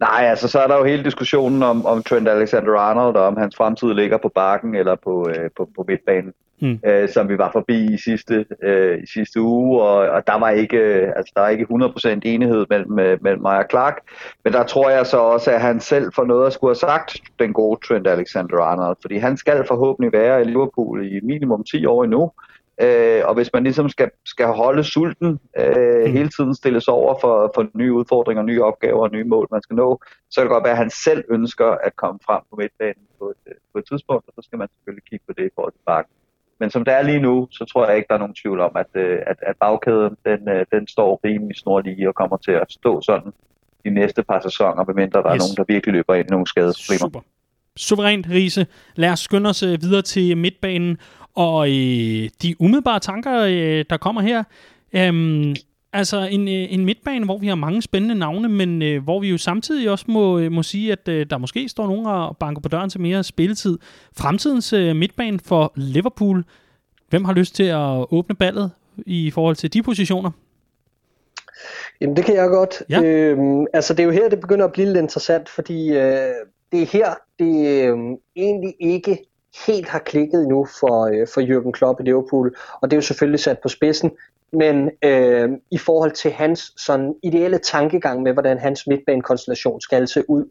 Speaker 3: Nej, altså så er der jo hele diskussionen om, om Trent Alexander-Arnold, og om hans fremtid ligger på bakken eller på, øh, på, på midtbanen, mm. øh, som vi var forbi i sidste, øh, i sidste uge, og, og der var ikke, øh, altså, der er ikke 100% enighed mellem, øh, mellem mig og Clark, men der tror jeg så også, at han selv får noget at skulle have sagt, den gode Trent Alexander-Arnold, fordi han skal forhåbentlig være i Liverpool i minimum 10 år endnu, Øh, og hvis man ligesom skal, skal holde sulten, øh, mm. hele tiden stilles over for, for nye udfordringer, nye opgaver og nye mål, man skal nå, så kan det godt være, at han selv ønsker at komme frem på midtbanen på et, på et tidspunkt, og så skal man selvfølgelig kigge på det i forhold til bakken. Men som det er lige nu, så tror jeg ikke, der er nogen tvivl om, at, øh, at, at bagkæden den, øh, den står rimelig snorlige og kommer til at stå sådan de næste par sæsoner, medmindre der yes. er nogen, der virkelig løber ind i nogle skadesproblemer. Super.
Speaker 1: Suverænt, Riese. Lad os skynde os videre til midtbanen. Og øh, de umiddelbare tanker, øh, der kommer her, øh, altså en, øh, en midtbane, hvor vi har mange spændende navne, men øh, hvor vi jo samtidig også må, øh, må sige, at øh, der måske står nogen og banker på døren til mere spilletid. Fremtidens øh, midtbane for Liverpool. Hvem har lyst til at åbne ballet i forhold til de positioner?
Speaker 2: Jamen det kan jeg godt. Ja. Øhm, altså det er jo her, det begynder at blive lidt interessant, fordi øh, det er her, det øh, egentlig ikke helt har klikket nu for, øh, for Jürgen Klopp i Liverpool, og det er jo selvfølgelig sat på spidsen, men øh, i forhold til hans sådan ideelle tankegang med, hvordan hans midtbanekonstellation skal se ud,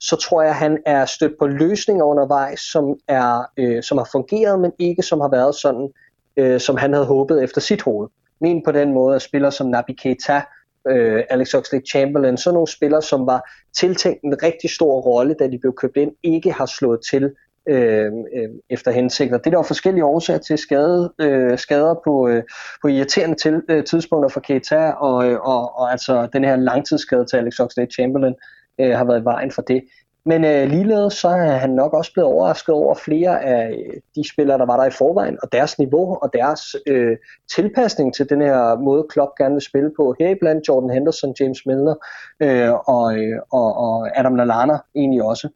Speaker 2: så tror jeg, at han er stødt på løsninger undervejs, som, er, øh, som har fungeret, men ikke som har været sådan, øh, som han havde håbet efter sit hoved. Men på den måde, at spillere som Naby Keita, øh, Alex Oxlade-Chamberlain, sådan nogle spillere, som var tiltænkt en rigtig stor rolle, da de blev købt ind, ikke har slået til øh, øh, efter hensigter. Det er der jo forskellige årsager til skade, øh, skader på, øh, på irriterende til, øh, tidspunkter for Keita, og, øh, og, og altså den her langtidsskade til Alex Oxlade-Chamberlain øh, har været i vejen for det. Men øh, ligeledes så er han nok også blevet overrasket over flere af øh, de spillere, der var der i forvejen, og deres niveau og deres øh, tilpasning til den her måde, Klopp gerne vil spille på. Her blandt Jordan Henderson, James Milner øh, og, øh, og, og Adam Lallana egentlig også.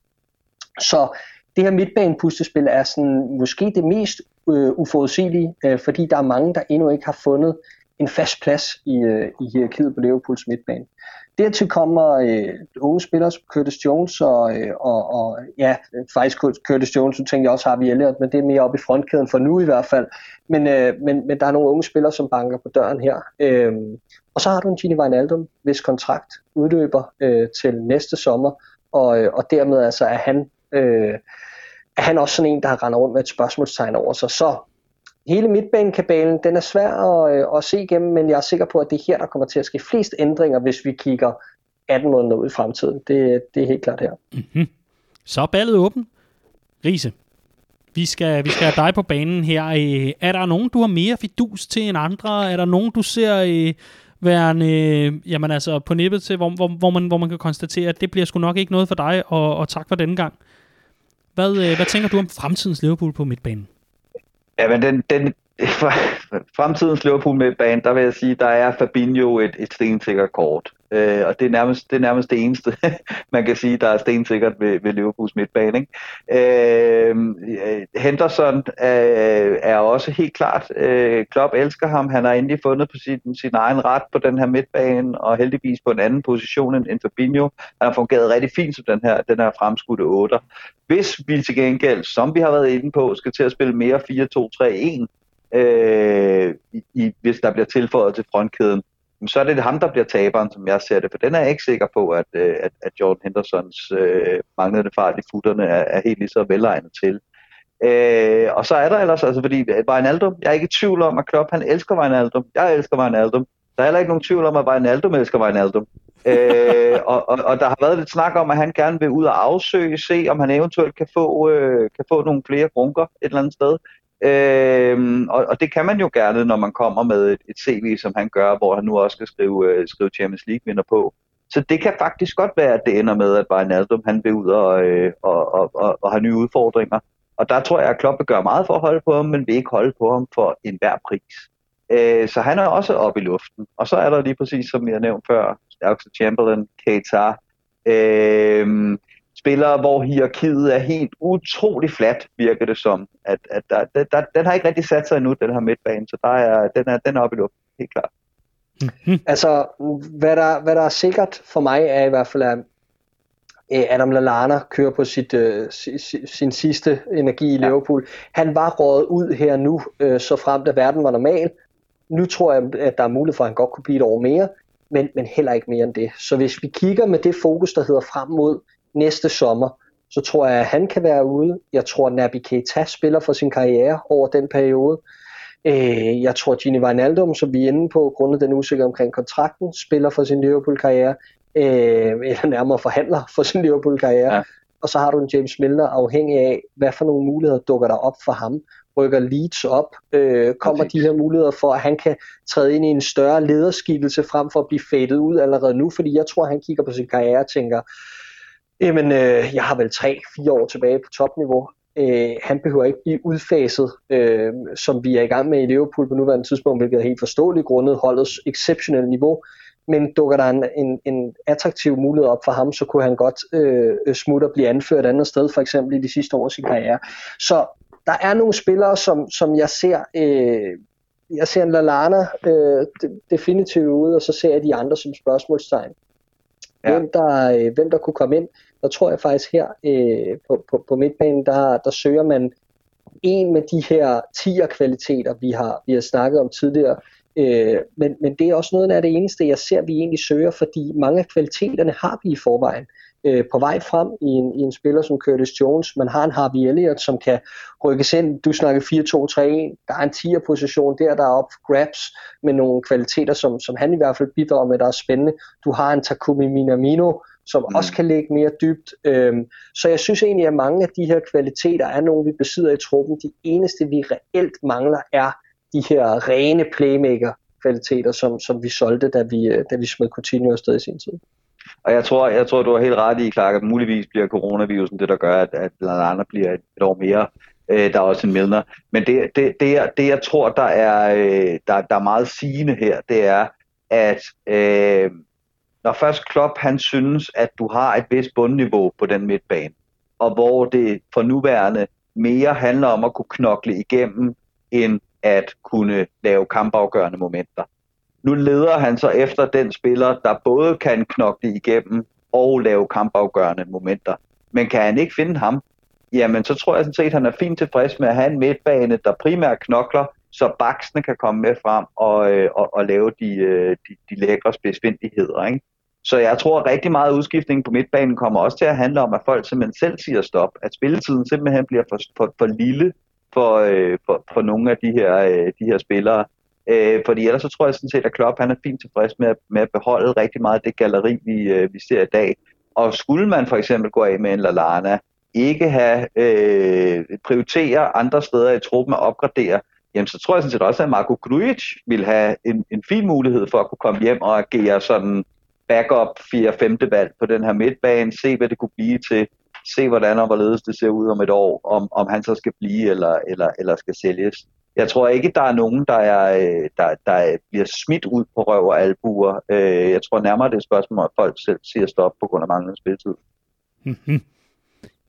Speaker 2: Så det her midtbanepustespil er sådan, måske det mest øh, uforudsigelige, øh, fordi der er mange, der endnu ikke har fundet en fast plads i, øh, i hierarkiet på Liverpools midtbane. Dertil kommer øh, unge spillere som Curtis Jones og, øh, og, og ja, faktisk Curtis Jones, så tænker jeg også har vi Elliot, men det er mere oppe i frontkæden for nu i hvert fald. Men, øh, men, men der er nogle unge spillere, som banker på døren her. Øh, og så har du en Gini Wijnaldum, hvis kontrakt udløber øh, til næste sommer, og, øh, og dermed altså er han, øh, er han også sådan en, der render rundt med et spørgsmålstegn over sig. Så hele midtbanekabalen, den er svær at, øh, at se igennem, men jeg er sikker på, at det er her, der kommer til at ske flest ændringer, hvis vi kigger 18 måneder ud i fremtiden. Det, det er helt klart her.
Speaker 1: Mm-hmm. Så er ballet åben. Riese, vi skal, vi skal have dig på banen her. Øh, er der nogen, du har mere fidus til end andre? Er der nogen, du ser øh, værende, øh, jamen altså på nippet til, hvor, hvor, hvor, man, hvor man kan konstatere, at det bliver sgu nok ikke noget for dig, og, og tak for denne gang. Hvad, øh, hvad tænker du om fremtidens Liverpool på midtbanen?
Speaker 3: Ja, men den, den, fremtidens Liverpool med banen, der vil jeg sige, der er Fabinho et, et stensikkert kort. Øh, og det er, nærmest, det er nærmest det eneste, [laughs] man kan sige, der er stensikkert ved, ved Liverpools midtbane. Ikke? Øh, Henderson øh, er også helt klart, øh, Klopp elsker ham, han har endelig fundet på sin, sin egen ret på den her midtbane, og heldigvis på en anden position end, end Fabinho. Han har fungeret rigtig fint som den her, den her fremskudte 8. Hvis vi til gengæld, som vi har været inde på, skal til at spille mere 4-2-3-1, øh, i, hvis der bliver tilføjet til frontkæden, så er det ham, der bliver taberen, som jeg ser det. For den er jeg ikke sikker på, at, øh, at, at Jordan Hendersons øh, manglende fart i futterne er, er helt lige så velegnet til. Øh, og så er der ellers, altså fordi Wijnaldum, jeg er ikke i tvivl om, at Klopp han elsker Wijnaldum. Jeg elsker Wijnaldum. Der er heller ikke nogen tvivl om, at Wijnaldum elsker Wijnaldum. øh, [laughs] og, og, og der har været lidt snak om, at han gerne vil ud og afsøge, se om han eventuelt kan få, øh, kan få nogle flere grunker et eller andet sted. Øh, og, og det kan man jo gerne, når man kommer med et, et CV, som han gør, hvor han nu også skal skrive, øh, skrive Champions League-vinder på. Så det kan faktisk godt være, at det ender med, at Wijnaldum han vil ud og, øh, og, og, og, og have nye udfordringer. Og der tror jeg, at Klopp vil gøre meget for at holde på ham, men vil ikke holde på ham for enhver pris. Øh, så han er også oppe i luften. Og så er der lige præcis, som jeg nævnte før, Alex Chamberlain, Keita, øh, spillere, hvor hierarkiet er helt utrolig fladt, virker det som. At, at der, der, den har ikke rigtig sat sig endnu, den her midtbane, så der er, den, er, den er oppe i luften, helt klart.
Speaker 2: Mm-hmm. Altså, hvad der, hvad der er sikkert for mig, er i hvert fald, at øh, Adam Lallana kører på sit, uh, sin, sin sidste energi i Liverpool. Ja. Han var rådet ud her nu, uh, så frem da verden var normal. Nu tror jeg, at der er mulighed for, at han godt kunne blive et år mere, men, men heller ikke mere end det. Så hvis vi kigger med det fokus, der hedder frem mod næste sommer, så tror jeg, at han kan være ude. Jeg tror, at Naby Keita spiller for sin karriere over den periode. Øh, jeg tror, Gini Wijnaldum, som vi er inde på, grundet den usikkerhed omkring kontrakten, spiller for sin Liverpool-karriere, øh, eller nærmere forhandler for sin Liverpool-karriere. Ja. Og så har du en James Milner afhængig af, hvad for nogle muligheder dukker der op for ham. Rykker Leeds op? Øh, kommer okay. de her muligheder for, at han kan træde ind i en større lederskikkelse frem for at blive fadet ud allerede nu? Fordi jeg tror, han kigger på sin karriere og tænker, Jamen, øh, jeg har vel 3-4 år tilbage på topniveau. Øh, han behøver ikke blive udfaset, øh, som vi er i gang med i Liverpool på nuværende tidspunkt, hvilket er helt forståeligt grundet holdets exceptionelle niveau. Men dukker der en, en, en attraktiv mulighed op for ham, så kunne han godt øh, smutte og blive anført et andet sted, for eksempel i de sidste år af sin karriere. Så der er nogle spillere, som, som jeg ser... Øh, jeg ser en Lalana øh, definitivt ude, og så ser jeg de andre som spørgsmålstegn. Ja. Hvem, der, øh, hvem der kunne komme ind der tror jeg faktisk her øh, på, på, på midtbanen, der, der søger man en med de her 10'er kvaliteter, vi har, vi har snakket om tidligere. Øh, men, men det er også noget af det eneste, jeg ser, vi egentlig søger, fordi mange af kvaliteterne har vi i forvejen øh, på vej frem i en, i en spiller som Curtis Jones. Man har en Harvey Elliott, som kan rykkes ind. Du snakker 4-2-3-1. Der er en 10'er position der, der er op for grabs med nogle kvaliteter, som, som han i hvert fald bidrager med, der er spændende. Du har en Takumi Minamino, som mm. også kan ligge mere dybt. Øhm, så jeg synes egentlig, at mange af de her kvaliteter er nogle, vi besidder i truppen. De eneste, vi reelt mangler, er de her rene playmaker kvaliteter, som, som vi solgte, da vi, øh, da vi smed Coutinho afsted i sin tid.
Speaker 3: Og jeg tror, jeg tror, du har helt ret i, Clark, at muligvis bliver coronavirusen det, der gør, at, at Lallana bliver et, et år mere. Øh, der er også en Milner. Men det, det, det, jeg, det, jeg tror, der er, øh, der, der er meget sigende her, det er, at øh, når først Klopp han synes, at du har et vist bundniveau på den midtbane, og hvor det for nuværende mere handler om at kunne knokle igennem, end at kunne lave kampafgørende momenter. Nu leder han så efter den spiller, der både kan knokle igennem og lave kampafgørende momenter. Men kan han ikke finde ham, jamen så tror jeg sådan set, at han er fint tilfreds med at have en midtbane, der primært knokler, så baksene kan komme med frem og, øh, og, og lave de, øh, de, de lækre spidsvindigheder. Ikke? Så jeg tror, at rigtig meget udskiftning på midtbanen kommer også til at handle om, at folk simpelthen selv siger stop. At spilletiden simpelthen bliver for, for, for lille for, øh, for, for nogle af de her, øh, de her spillere. Øh, fordi ellers så tror jeg sådan set, at Klopp han er fint tilfreds med, med at beholde rigtig meget af det galleri, vi, øh, vi ser i dag. Og skulle man for eksempel gå af med en Lallana, ikke have øh, prioritere andre steder i truppen og opgradere, jamen så tror jeg sådan set også, at Marco Grujic vil have en, en fin mulighed for at kunne komme hjem og agere sådan backup 4-5. valg på den her midtbane, se hvad det kunne blive til, se hvordan og hvorledes det ser ud om et år, om, om han så skal blive eller, eller, eller skal sælges. Jeg tror ikke, der er nogen, der, er, øh, der, der bliver smidt ud på røv og albuer. Øh, jeg tror nærmere, det er et spørgsmål, at folk selv siger stop på grund af manglende spilletid.
Speaker 1: Mm-hmm.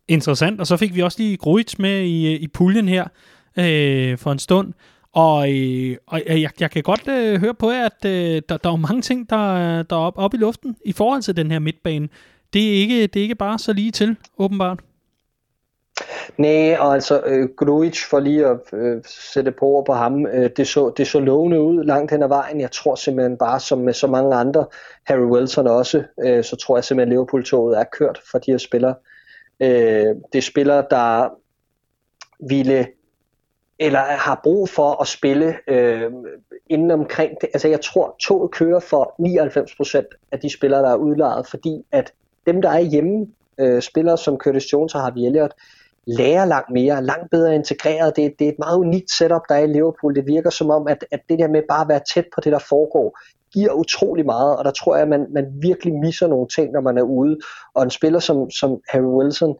Speaker 1: Interessant, og så fik vi også lige Gruitz med i, øh, i puljen her øh, for en stund. Og, øh, og øh, jeg, jeg kan godt øh, høre på jer, at øh, der, der er mange ting, der, der er oppe op i luften i forhold til den her midtbane. Det er ikke, det er ikke bare så lige til, åbenbart.
Speaker 2: Nej, og altså øh, Grujic for lige at øh, sætte på over på ham, øh, det, så, det så lovende ud langt hen ad vejen. Jeg tror simpelthen bare, som med så mange andre, Harry Wilson også, øh, så tror jeg simpelthen, at Liverpool-toget er kørt for de her spillere. Øh, det er spillere, der ville eller har brug for at spille øh, inden omkring det. Altså jeg tror, toget kører for 99% af de spillere, der er udlejet, fordi at dem, der er hjemme, øh, spillere som Curtis Jones og Harvey Elliott, lærer langt mere, langt bedre integreret. Det, det er et meget unikt setup, der er i Liverpool. Det virker som om, at, at det der med bare at være tæt på det, der foregår, giver utrolig meget, og der tror jeg, at man, man virkelig misser nogle ting, når man er ude. Og en spiller som, som Harry Wilson,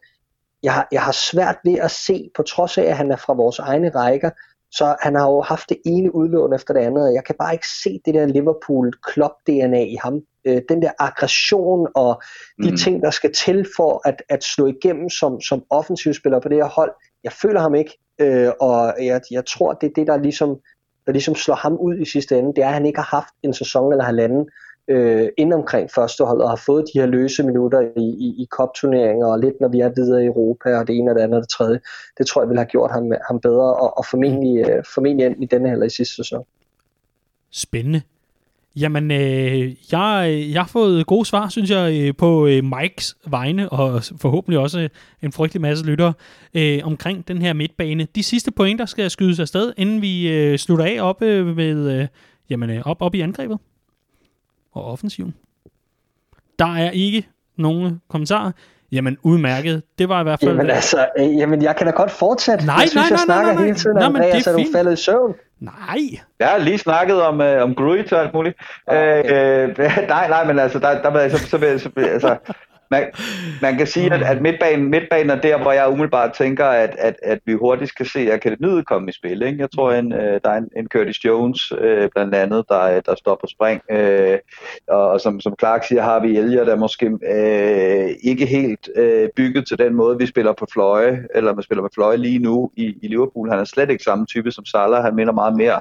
Speaker 2: jeg har, jeg har svært ved at se, på trods af, at han er fra vores egne rækker, så han har jo haft det ene udlån efter det andet. Jeg kan bare ikke se det der Liverpool Klopp DNA i ham. Øh, den der aggression og de mm. ting, der skal til for at, at slå igennem som, som offensivspiller på det her hold. Jeg føler ham ikke, øh, og jeg, jeg tror, det er det, der ligesom, der ligesom slår ham ud i sidste ende. Det er, at han ikke har haft en sæson eller halvanden, øh, ind omkring førsteholdet og har fået de her løse minutter i, i, i kopturneringer og lidt når vi er videre i Europa og det ene og det andet og det tredje. Det tror jeg vil have gjort ham, ham bedre og, og formentlig, øh, formentlig ind i denne eller i sidste sæson.
Speaker 1: Spændende. Jamen, øh, jeg, jeg har fået gode svar, synes jeg, øh, på øh, Mikes vegne, og forhåbentlig også øh, en frygtelig masse lyttere øh, omkring den her midtbane. De sidste pointer skal skydes afsted, inden vi øh, slutter af op, øh, med, øh, jamen, øh, op, op i angrebet og offensiven. Der er ikke nogen kommentarer. Jamen, udmærket. Det var i hvert fald...
Speaker 2: Jamen altså, øh, jamen, jeg kan da godt fortsætte.
Speaker 1: Nej,
Speaker 2: jeg synes,
Speaker 1: nej,
Speaker 2: jeg
Speaker 1: nej,
Speaker 2: snakker
Speaker 1: nej, nej.
Speaker 2: hele tiden, Andreas,
Speaker 1: det er
Speaker 2: er du faldet i søvn?
Speaker 1: Nej.
Speaker 3: Jeg har lige snakket om, øh, om Grujic og alt muligt.
Speaker 2: Okay.
Speaker 3: Øh, øh, [laughs] nej, nej, men altså, der, der, der så, så, så, så, altså, man, man kan sige, at, at midtbanen, midtbanen er der, hvor jeg umiddelbart tænker, at, at, at vi hurtigt skal se akademiet komme i spil. Ikke? Jeg tror, en, øh, der er en, en Curtis Jones øh, blandt andet, der, der står på spring. Øh, og som, som Clark siger, har vi Elger, der måske øh, ikke helt øh, bygget til den måde, vi spiller på fløje, eller man spiller på fløje lige nu i, i Liverpool. Han er slet ikke samme type som Salah. Han minder meget mere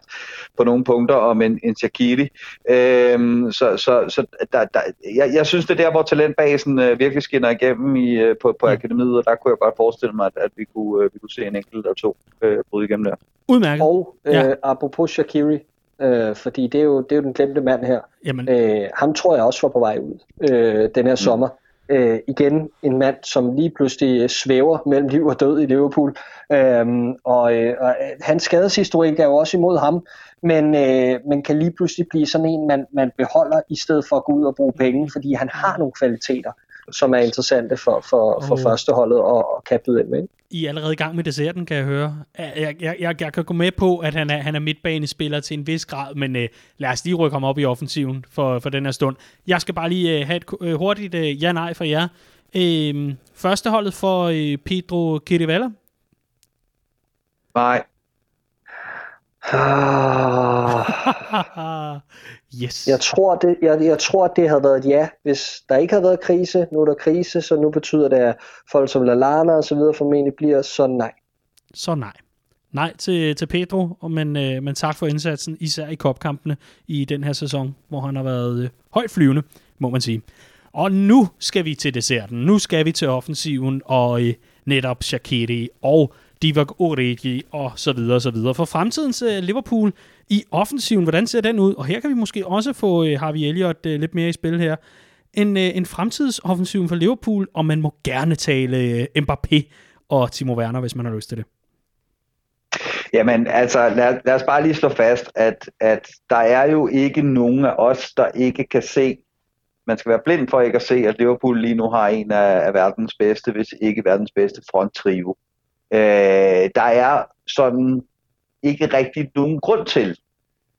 Speaker 3: på nogle punkter om en, en Shaqiri. Øh, så så, så der, der, jeg, jeg synes, det er der, hvor talentbasen øh, virkelig skinner igennem i, øh, på, på akademiet, og der kunne jeg godt forestille mig, at, at vi, kunne, øh, vi kunne se en enkelt eller to øh, bryde igennem der.
Speaker 1: Udmærket.
Speaker 2: Og øh,
Speaker 1: Ja.
Speaker 2: apropos Shakiri, øh, fordi det er, jo, det er jo den glemte mand her.
Speaker 1: Jamen,
Speaker 2: Øh, ham tror jeg også var på vej ud øh, den her sommer. Øh, igen en mand, som lige pludselig svæver mellem liv og død i Liverpool. Øhm, og, øh, og øh, hans skadeshistorik er jo også imod ham, men, øh, men kan lige pludselig blive sådan en, man, man beholder i stedet for at gå ud og bruge penge, fordi han har nogle kvaliteter. Som er interessante for, for, for oh. førsteholdet og, og kan byde ind med. Ikke?
Speaker 1: I er allerede i gang med desserten, kan jeg høre. Jeg, jeg, jeg, jeg kan gå med på, at han er, han er midtbanespiller til en vis grad, men uh, lad os lige rykke ham op i offensiven for, for den her stund. Jeg skal bare lige uh, have et uh, hurtigt uh, ja-nej for jer. Uh, førsteholdet for uh, Pedro Kirivella?
Speaker 3: Nej. [laughs] [laughs]
Speaker 2: yes. Jeg tror, det, jeg, jeg tror, det havde været et ja, hvis der ikke havde været krise. Nu er der krise, så nu betyder det, at folk som Lalana og så videre formentlig bliver, så nej.
Speaker 1: Så nej. Nej til, til Pedro, men, øh, men tak for indsatsen, især i kopkampene i den her sæson, hvor han har været øh, højt flyvende, må man sige. Og nu skal vi til desserten. Nu skal vi til offensiven og øh, netop Shaqiri og Divock Origi og så videre og så videre. For fremtidens øh, Liverpool i offensiven, hvordan ser den ud? Og her kan vi måske også få uh, Harvey Elliott øh, lidt mere i spil her. En, uh, en fremtidsoffensiv for Liverpool, og man må gerne tale uh, Mbappé og Timo Werner, hvis man har lyst til det.
Speaker 3: Jamen, altså, lad, lad os bare lige slå fast, at, at der er jo ikke nogen af os, der ikke kan se, man skal være blind for ikke at se, at Liverpool lige nu har en af, af verdens bedste, hvis ikke verdens bedste fronttrio. Øh, der er sådan ikke rigtig nogen grund til,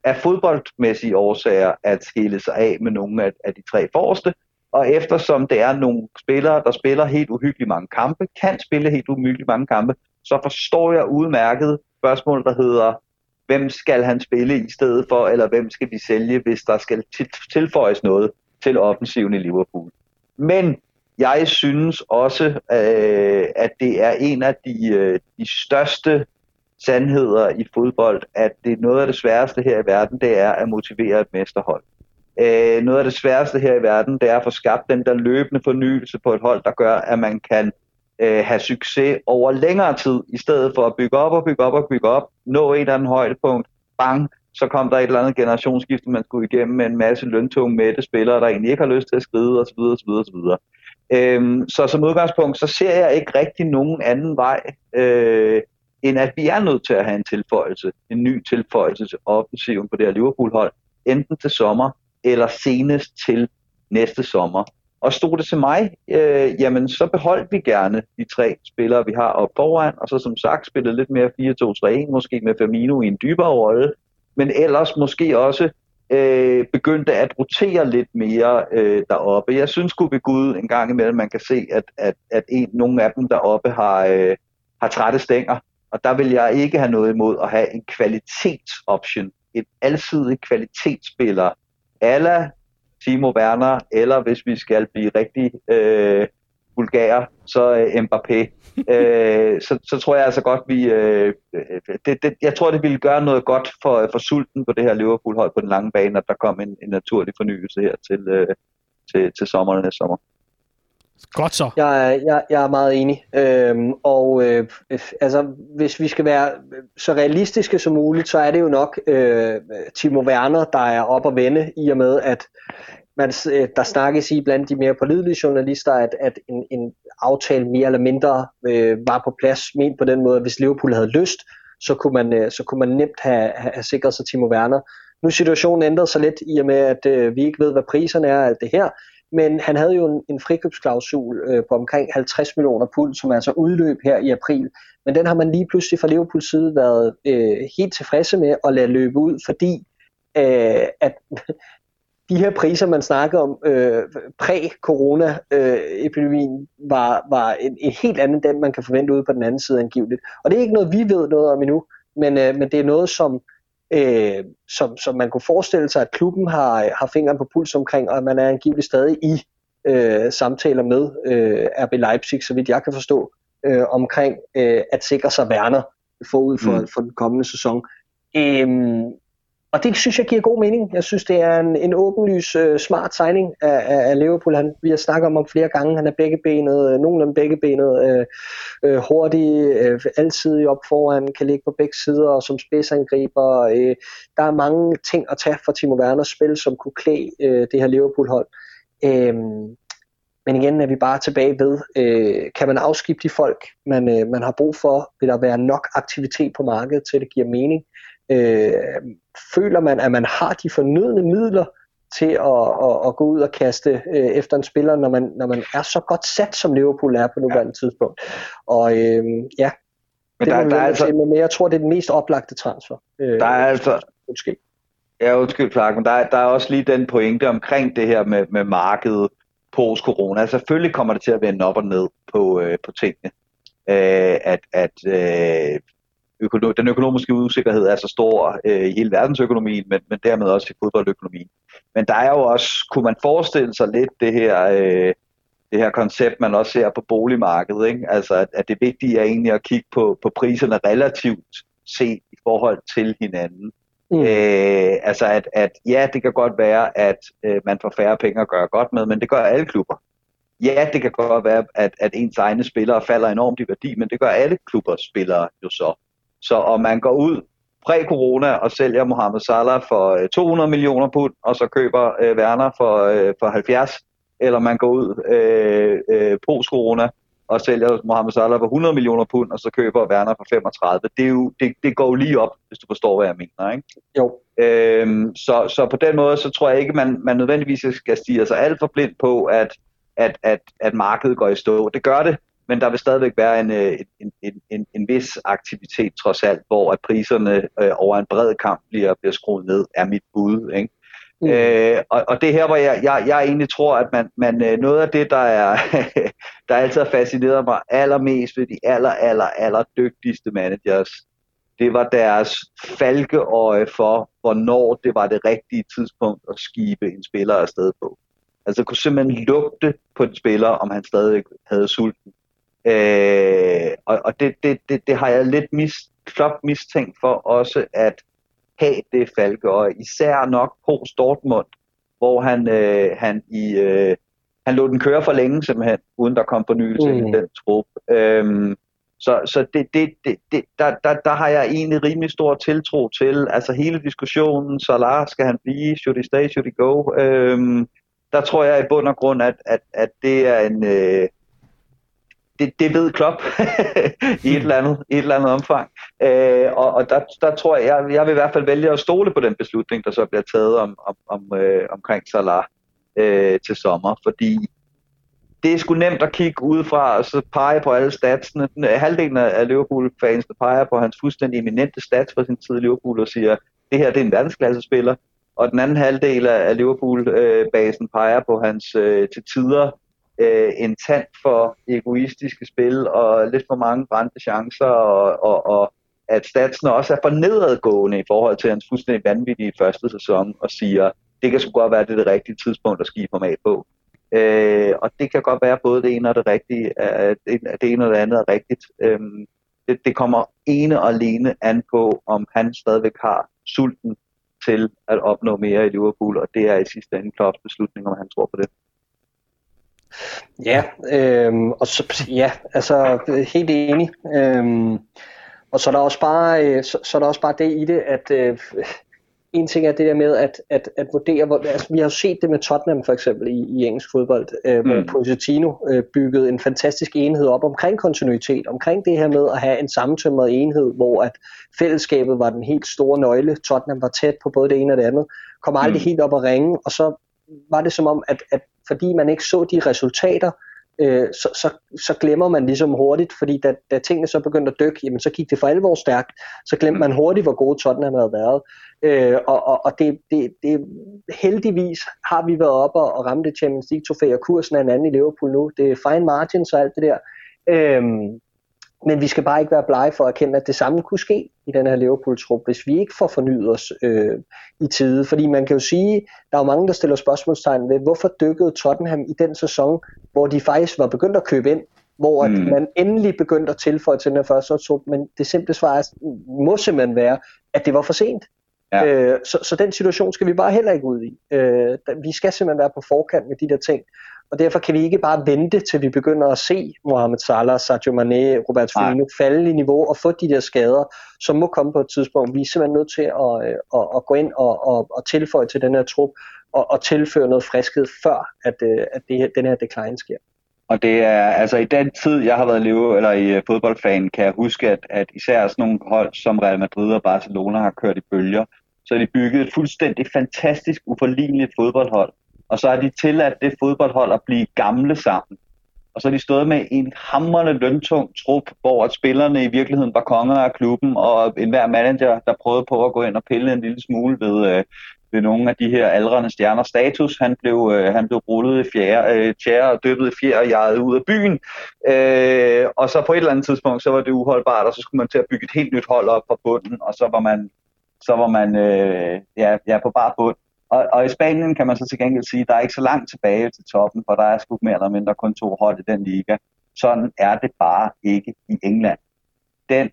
Speaker 3: af fodboldmæssige årsager, at skille sig af med nogle af, af de tre forreste. Og eftersom det er nogle spillere, der spiller helt uhyggeligt mange kampe, kan spille helt uhyggeligt mange kampe, så forstår jeg udmærket spørgsmålet, der hedder, hvem skal han spille i stedet for, eller hvem skal vi sælge, hvis der skal tilføjes noget til offensiven i Liverpool. Men jeg synes også, øh, at det er en af de, øh, de største sandheder i fodbold, at det er noget af det sværeste her i verden, det er at motivere et mesterhold. Øh, noget af det sværeste her i verden, det er at få skabt den der løbende fornyelse på et hold, der gør, at man kan øh, have succes over længere tid, i stedet for at bygge op og bygge op og bygge op, nå et eller andet højdepunkt, bang, så kom der et eller andet generationsskifte, man skulle igennem med en masse løntunge mætte spillere, der egentlig ikke har lyst til at skride osv. osv., osv. Øhm, så som udgangspunkt, så ser jeg ikke rigtig nogen anden vej, øh, end at vi er nødt til at have en tilføjelse, en ny tilføjelse til offensiven på det her Liverpool-hold, enten til sommer eller senest til næste sommer. Og stod det til mig, øh, jamen så beholdt vi gerne de tre spillere, vi har op foran, og så som sagt spillede lidt mere 4-2-3-1, måske med Firmino i en dybere rolle, men ellers måske også øh, begyndte at rotere lidt mere øh, deroppe. Jeg synes sgu ved Gud en gang imellem, man kan se, at, at, at en, nogle af dem deroppe har, øh, har trætte stænger. Og der vil jeg ikke have noget imod at have en kvalitetsoption. En alsidig kvalitetsspiller. Alla Timo Werner, eller hvis vi skal blive rigtig øh, vulgære, så øh, Mbappé. [laughs] øh, så, så tror jeg altså godt, vi... Øh, det, det, jeg tror, det ville gøre noget godt for, for sulten på det her Liverpool-hold på den lange bane, at der kom en, en naturlig fornyelse her til, øh, til, til sommeren næste sommer.
Speaker 1: Godt så.
Speaker 2: Jeg, jeg, jeg er meget enig. Øhm, og øh, altså, hvis vi skal være så realistiske som muligt, så er det jo nok øh, Timo Werner, der er op og vende, i og med, at man, øh, der snakkes i blandt de mere pålidelige journalister, at, at en, en aftale mere eller mindre øh, var på plads, ment på den måde, at hvis Liverpool havde lyst, så kunne man, øh, så kunne man nemt have, have sikret sig Timo Werner. Nu er situationen ændret sig lidt i og med, at øh, vi ikke ved, hvad priserne er af alt det her, men han havde jo en, en frikøbsklausul øh, på omkring 50 millioner pund, som altså udløb her i april. Men den har man lige pludselig fra Liverpools side været øh, helt tilfredse med at lade løbe ud, fordi øh, at de her priser, man snakker om øh, præ-corona-epidemien, øh, var, var en, en helt anden den, man kan forvente ude på den anden side angiveligt. Og det er ikke noget, vi ved noget om endnu, men, øh, men det er noget, som, øh, som, som man kunne forestille sig, at klubben har, har fingeren på puls omkring, og man er angiveligt stadig i øh, samtaler med øh, RB Leipzig, så vidt jeg kan forstå, øh, omkring øh, at sikre sig Werner forud for, mm. for den kommende sæson. Øhm, og det synes jeg giver god mening. Jeg synes, det er en, en åbenlys uh, smart signing af, af, af Liverpool. Han, vi har snakket om ham flere gange. Han er beggebenet, øh, nogenlunde beggebenet, uh, øh, uh, øh, hurtig, uh, altid op foran, kan ligge på begge sider og som spidsangriber. Uh, der er mange ting at tage fra Timo Werners spil, som kunne klæde uh, det her Liverpool-hold. Uh, men igen er vi bare tilbage ved, øh, kan man afskifte de folk, man, øh, man har brug for? Vil der være nok aktivitet på markedet til, at det giver mening? Øh, føler man, at man har de fornødne midler til at, at, at gå ud og kaste øh, efter en spiller, når man, når man er så godt sat, som Liverpool er på nuværende ja. tidspunkt. Og øh, ja, men det der, der er altså... men jeg tror, det er den mest oplagte transfer.
Speaker 3: Øh, der er altså...
Speaker 2: Undskyld.
Speaker 3: Ja, undskyld, Clark, men der, er, der er også lige den pointe omkring det her med, med markedet post-corona. Selvfølgelig kommer det til at vende op og ned på, øh, på tingene. Øh, at at øh, økono- den økonomiske usikkerhed er så stor øh, i hele verdensøkonomien, men, men dermed også i fodboldøkonomien. Men der er jo også, kunne man forestille sig lidt det her, øh, det her koncept, man også ser på boligmarkedet. Ikke? Altså, at, at det vigtige er egentlig at kigge på, på priserne relativt set i forhold til hinanden. Mm. Øh, altså at, at ja, det kan godt være, at øh, man får færre penge at gøre godt med, men det gør alle klubber. Ja, det kan godt være, at, at ens egne spillere falder enormt i værdi, men det gør alle klubbers spillere jo så. Så om man går ud præ-corona og sælger Mohamed Salah for 200 øh, millioner pund, og så køber øh, Werner for, øh, for 70, eller man går ud øh, øh, post-corona og sælger Mohamed Salah for 100 millioner pund, og så køber Werner for 35. Det, er jo, det, det går jo lige op, hvis du forstår, hvad jeg mener. Ikke?
Speaker 2: Jo.
Speaker 3: Øhm, så, så på den måde, så tror jeg ikke, man, man nødvendigvis skal stige sig alt for blind på, at, at, at, at markedet går i stå. Det gør det, men der vil stadigvæk være en, øh, en, en, en, en vis aktivitet trods alt, hvor at priserne øh, over en bred kamp bliver, bliver skruet ned, er mit bud. Ikke? Mm. Øh, og, og det her, hvor jeg, jeg, jeg egentlig tror, at man, man øh, noget af det, der er [laughs] der altid har fascineret mig allermest ved de aller, aller, aller dygtigste managers, det var deres falkeøje for, hvornår det var det rigtige tidspunkt at skibe en spiller afsted på. Altså kunne simpelthen lugte på en spiller, om han stadig havde sulten. Øh, og og det, det, det, det har jeg lidt mis, klop mistænkt for også at have det falkeøje. Især nok på Dortmund, hvor han, øh, han i... Øh, han lå den køre for længe simpelthen, uden der kom fornyelse mm. i den trup. Øhm, så så det, det, det, det, der, der, der har jeg egentlig rimelig stor tiltro til, altså hele diskussionen, Salah, skal han blive, should he stay, should he go? Øhm, der tror jeg i bund og grund, at, at, at det er en... Øh, det, det ved Klopp [laughs] i et eller andet, i et eller andet omfang. Øh, og og der, der tror jeg, jeg, jeg vil i hvert fald vælge at stole på den beslutning, der så bliver taget om, om, om, øh, omkring Salah øh, til sommer, fordi det er sgu nemt at kigge udefra og så pege på alle statsene. Øh, halvdelen af Liverpool-fans peger på hans fuldstændig eminente stats fra sin tid i Liverpool og siger, det her det er en verdensklassespiller. Og den anden halvdel af Liverpool-basen øh, peger på hans øh, til tider øh, en tand for egoistiske spil og lidt for mange brændte chancer, og, og, og at statsen også er for nedadgående i forhold til hans fuldstændig vanvittige første sæson, og siger, det kan sgu godt være, det er det rigtige tidspunkt at skifte format på. Øh, og det kan godt være både det ene og det rigtige, at det ene og det andet er rigtigt. Øh, det, det kommer ene og alene an på, om han stadigvæk har sulten til at opnå mere i Liverpool, og det er i sidste ende Klopps beslutning, om han tror på det.
Speaker 2: Ja, øhm, og så, ja, altså helt enig. Øhm, og så er der også bare, øh, så, så er der også bare det i det, at øh, en ting er det der med at, at, at vurdere, hvor, altså, vi har jo set det med Tottenham for eksempel i, i engelsk fodbold, øh, mm. hvor Pochettino øh, byggede en fantastisk enhed op omkring kontinuitet, omkring det her med at have en sammentømret enhed, hvor at fællesskabet var den helt store nøgle, Tottenham var tæt på både det ene og det andet, kom aldrig mm. helt op at ringe, og så var det som om, at, at fordi man ikke så de resultater, øh, så, så, så glemmer man ligesom hurtigt, fordi da, da tingene så begyndte at dykke, jamen så gik det for alvor stærkt, så glemte man hurtigt, hvor gode Tottenham havde været. Øh, og og, og det, det, det, heldigvis har vi været oppe og, og det Champions League trofæ, og kursen er en anden i Liverpool nu. Det er fine margins og alt det der. Øh, men vi skal bare ikke være blege for at erkende, at det samme kunne ske i den her Liverpool-trup, hvis vi ikke får fornyet os øh, i tide. Fordi man kan jo sige, der er jo mange, der stiller spørgsmålstegn ved, hvorfor dykkede Tottenham i den sæson, hvor de faktisk var begyndt at købe ind, hvor mm. at man endelig begyndte at tilføje til den her første trup, men det simple svar er, må simpelthen være, at det var for sent. Ja. Øh, så, så den situation skal vi bare heller ikke ud i. Øh, vi skal simpelthen være på forkant med de der ting. Og derfor kan vi ikke bare vente til vi begynder at se Mohamed Salah, Sadio Mane, Robert Firmino falde i niveau og få de der skader, som må komme på et tidspunkt. Vi er simpelthen nødt til at, øh, at, at gå ind og, og, og tilføje til den her trup og, og tilføre noget friskhed før, at, øh, at det, den her decline sker.
Speaker 3: Og det er, altså i den tid, jeg har været lever, eller i øh, fodboldfan, kan jeg huske, at, at især sådan nogle hold som Real Madrid og Barcelona har kørt i bølger, så de bygget et fuldstændig fantastisk, uforligneligt fodboldhold. Og så har de tilladt det fodboldhold at blive gamle sammen. Og så har de stået med en hamrende løntung trup, hvor at spillerne i virkeligheden var konger af klubben, og enhver manager, der prøvede på at gå ind og pille en lille smule ved, øh, ved nogle af de her aldrende stjerner status. Han blev, øh, han blev rullet i fjerde, øh, tjære og dyppet i fjerde og jaget ud af byen. Øh, og så på et eller andet tidspunkt, så var det uholdbart, og så skulle man til at bygge et helt nyt hold op fra bunden, og så var man, så var man øh, ja, ja, på bare bund. Og, og i Spanien kan man så til gengæld sige, at der er ikke så langt tilbage til toppen, for der er sgu mere eller mindre kun to hold i den liga. Sådan er det bare ikke i England. Den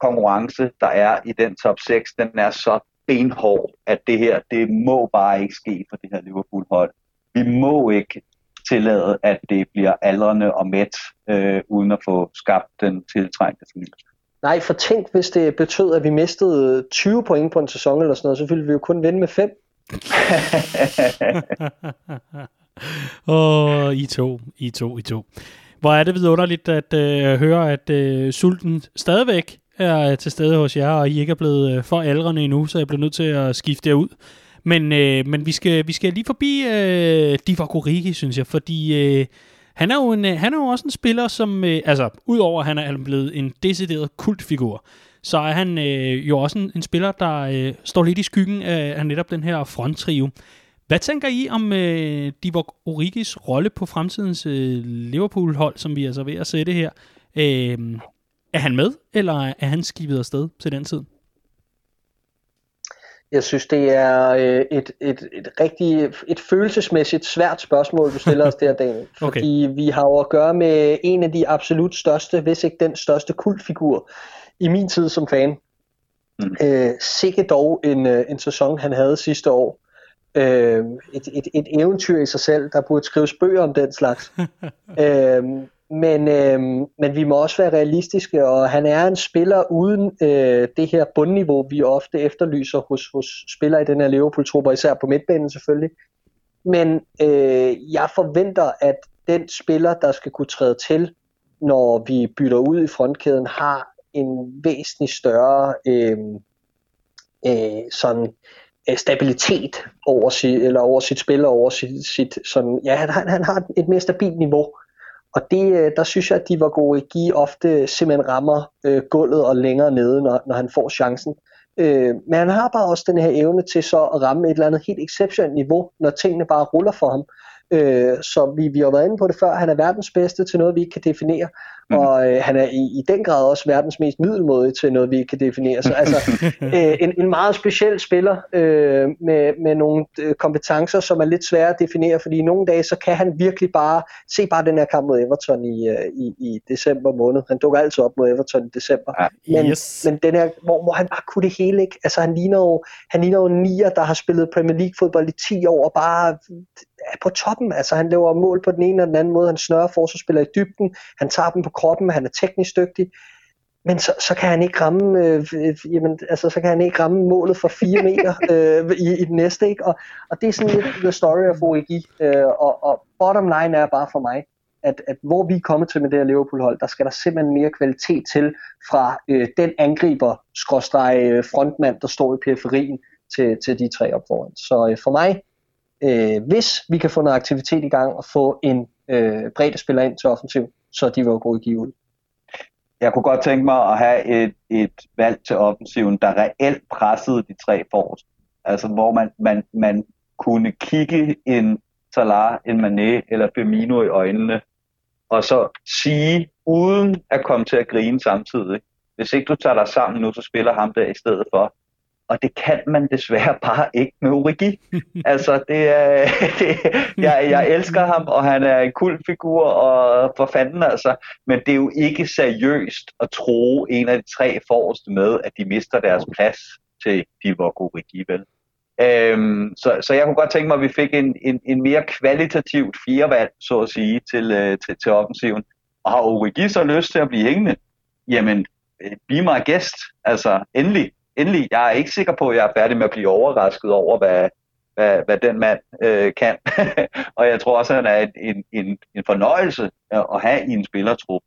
Speaker 3: konkurrence, der er i den top 6, den er så benhård, at det her, det må bare ikke ske for det her Liverpool-hold. Vi må ikke tillade, at det bliver aldrende og mæt, øh, uden at få skabt den tiltrængte fornyelse.
Speaker 2: Nej, for tænk, hvis det betød, at vi mistede 20 point på en sæson eller sådan noget, så ville vi jo kun vinde med 5.
Speaker 1: Åh, oh, I to, I to, I to. Hvor er det vidunderligt at øh, høre, at øh, sulten stadigvæk er øh, til stede hos jer, og I ikke er blevet øh, for aldrende endnu, så jeg bliver nødt til at skifte jer ud. Men, øh, men vi, skal, vi skal lige forbi øh, Divock synes jeg, fordi øh, han, er jo en, øh, han er jo også en spiller, som, øh, altså, udover at han er blevet en decideret kultfigur, så er han øh, jo også en, en spiller, der øh, står lidt i skyggen af, af netop den her fronttrio. Hvad tænker I om øh, Divock Origis rolle på fremtidens øh, Liverpool-hold, som vi er så ved at sætte her? Øh, er han med, eller er han skibet afsted til den tid?
Speaker 2: Jeg synes, det er øh, et, et, et rigtig et følelsesmæssigt svært spørgsmål, du stiller os der, Daniel. [laughs] Fordi okay. vi har jo at gøre med en af de absolut største, hvis ikke den største kultfigur i min tid som fan. Mm. Øh, sikke dog en, øh, en sæson, han havde sidste år. Øh, et, et, et eventyr i sig selv, der burde skrives bøger om den slags. [laughs] øh, men, øh, men vi må også være realistiske, og han er en spiller uden øh, det her bundniveau, vi ofte efterlyser hos, hos spillere i den her Liverpool-trupper, især på midtbanen selvfølgelig. Men øh, jeg forventer, at den spiller, der skal kunne træde til, når vi bytter ud i frontkæden, har en væsentlig større øh, øh, sådan øh, stabilitet over sit, eller over sit spil og over sit, sit sådan, ja, han, han har et mere stabilt niveau. Og det, øh, der synes jeg, at de var gode. i ofte simpelthen rammer øh, gulvet og længere nede, når, når han får chancen. Øh, men han har bare også den her evne til så at ramme et eller andet helt exceptionelt niveau, når tingene bare ruller for ham. Øh, så vi, vi har været inde på det før, han er verdens bedste til noget, vi ikke kan definere. Mm. Og øh, han er i, i den grad også verdens mest middelmåde til noget, vi kan definere. Så altså [laughs] øh, en, en meget speciel spiller øh, med, med nogle øh, kompetencer, som er lidt svære at definere, fordi nogle dage, så kan han virkelig bare, se bare den her kamp mod Everton i, øh, i, i december måned. Han dukker altid op mod Everton i december. Ja, men, yes. men den her, hvor, hvor han bare kunne det hele, ikke? Altså han ligner jo, han ligner jo nier, der har spillet Premier League fodbold i 10 år, og bare er på toppen. Altså han laver mål på den ene og den anden måde. Han snører forsvarsspiller i dybden. Han tager dem på kroppen. Han er teknisk dygtig. Men så, så kan han ikke ramme, øh, jamen, altså, så kan han ikke ramme målet for 4 [laughs] meter øh, i, i den næste. Ikke? Og, og det er sådan lidt the story of OEG. Øh, og, og bottom line er bare for mig, at, at hvor vi er kommet til med det her Liverpool-hold, der skal der simpelthen mere kvalitet til fra øh, den angriber, skråstreg øh, frontmand, der står i periferien, til, til de tre op foran. Så øh, for mig, øh, hvis vi kan få noget aktivitet i gang og få en øh, bredt spiller ind til offensiv, så de var gode give ud.
Speaker 3: Jeg kunne godt tænke mig at have et, et valg til offensiven, der reelt pressede de tre forrest. Altså hvor man, man, man kunne kigge en Salah, en Mané eller Firmino i øjnene, og så sige, uden at komme til at grine samtidig, hvis ikke du tager dig sammen nu, så spiller ham der i stedet for og det kan man desværre bare ikke med Origi. [laughs] altså, det er, [laughs] det, jeg, jeg elsker ham, og han er en kul figur, og for fanden altså, men det er jo ikke seriøst at tro en af de tre forreste med, at de mister deres plads til Divock Origi, vel? Øhm, så, så jeg kunne godt tænke mig, at vi fik en, en, en mere kvalitativt firevalg, så at sige, til, øh, til, til offensiven. Og har Origi så lyst til at blive hængende? Jamen, be my guest. Altså, endelig endelig, jeg er ikke sikker på, at jeg er færdig med at blive overrasket over, hvad, hvad, hvad den mand øh, kan. [laughs] og jeg tror også, at han er en, en, en, fornøjelse at have i en spillertrup.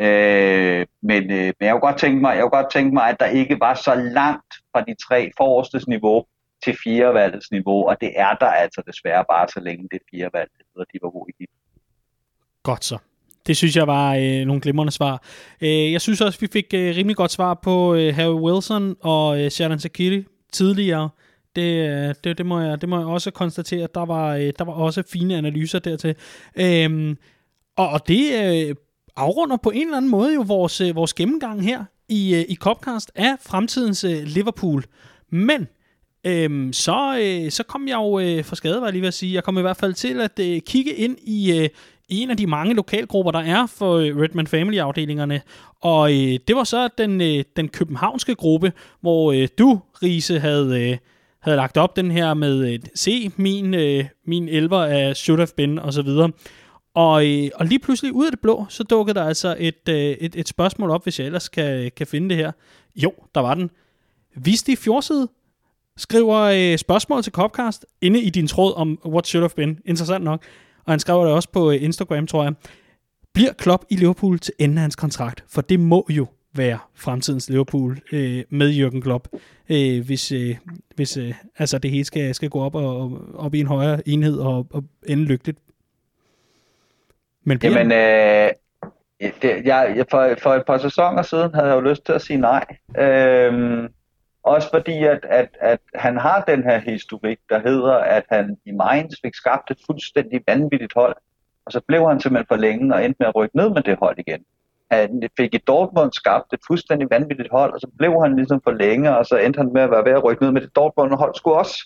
Speaker 3: Øh, men, øh, men jeg kunne godt tænke mig, jeg kunne godt tænke mig, at der ikke var så langt fra de tre forestes niveau, til firevalgsniveau, og det er der altså desværre bare så længe det firevalg hedder Liverpool i
Speaker 1: Godt så. Det synes jeg var øh, nogle glimrende svar. Øh, jeg synes også, vi fik øh, rimelig godt svar på øh, Harry Wilson og øh, Sharon Sakiri tidligere. Det, øh, det, det, må jeg, det må jeg også konstatere, der var, øh, der var også fine analyser dertil. Øh, og, og det øh, afrunder på en eller anden måde jo vores, øh, vores gennemgang her i, øh, i Copcast af fremtidens øh, Liverpool. Men øhm, så, øh, så kom jeg jo øh, for skade, var jeg lige ved at sige. Jeg kom i hvert fald til at øh, kigge ind i, øh, i en af de mange lokalgrupper, der er for øh, Redman Family-afdelingerne. Og øh, det var så den, øh, den københavnske gruppe, hvor øh, du, Riese, havde... Øh, havde lagt op den her med, øh, se min, øh, min elver af Should Have Been, og så videre. Og, øh, og lige pludselig ud af det blå, så dukkede der altså et, øh, et, et spørgsmål op, hvis jeg ellers kan, kan finde det her. Jo, der var den. Visti Fjordside skriver øh, spørgsmål til Copcast inde i din tråd om What Should Have Been. Interessant nok. Og han skriver det også på øh, Instagram, tror jeg. Bliver Klopp i Liverpool til enden af hans kontrakt? For det må jo være fremtidens Liverpool øh, med Jürgen Klopp, øh, hvis, øh, hvis øh, altså det hele skal, skal gå op og, op i en højere enhed og, og ende lykkeligt
Speaker 3: men bliver... Jamen, øh, det, jeg, for, for et par sæsoner siden havde jeg jo lyst til at sige nej. Øhm, også fordi, at, at, at han har den her historik, der hedder, at han i Mainz fik skabt et fuldstændig vanvittigt hold, og så blev han simpelthen for længe og endte med at rykke ned med det hold igen han fik i Dortmund skabt et fuldstændig vanvittigt hold, og så blev han ligesom for længe, og så endte han med at være ved at rykke ned med det Dortmund hold skulle også.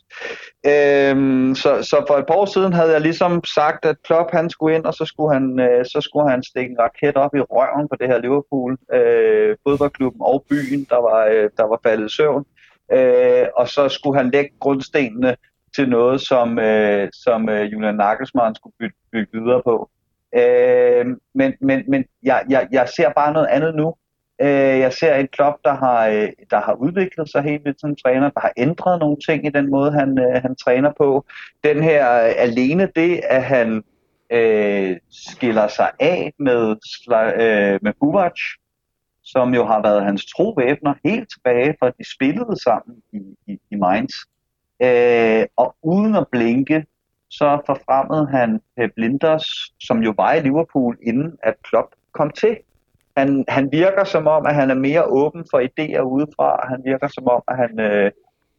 Speaker 3: Øhm, så, så for et par år siden havde jeg ligesom sagt, at Klopp han skulle ind, og så skulle han, øh, så skulle han stikke en raket op i røven på det her Liverpool, øh, fodboldklubben og byen, der var, øh, der var faldet i søvn. Øh, og så skulle han lægge grundstenene til noget, som, øh, som øh, Julian Nagelsmann skulle bygge, bygge videre på. Øh, men men, men jeg, jeg, jeg ser bare noget andet nu. Øh, jeg ser en klub, der har, øh, der har udviklet sig helt vildt som træner, der har ændret nogle ting i den måde, han, øh, han træner på. Den her øh, alene det, at han øh, skiller sig af med, øh, med Buvac, som jo har været hans trovæbner helt tilbage fra de spillede sammen i, i, i Mainz. Øh, og uden at blinke, så forfremmede han Pep Linders, som jo var i Liverpool, inden at Klopp kom til. Han, han virker som om, at han er mere åben for idéer udefra. Han virker som om, at han, øh,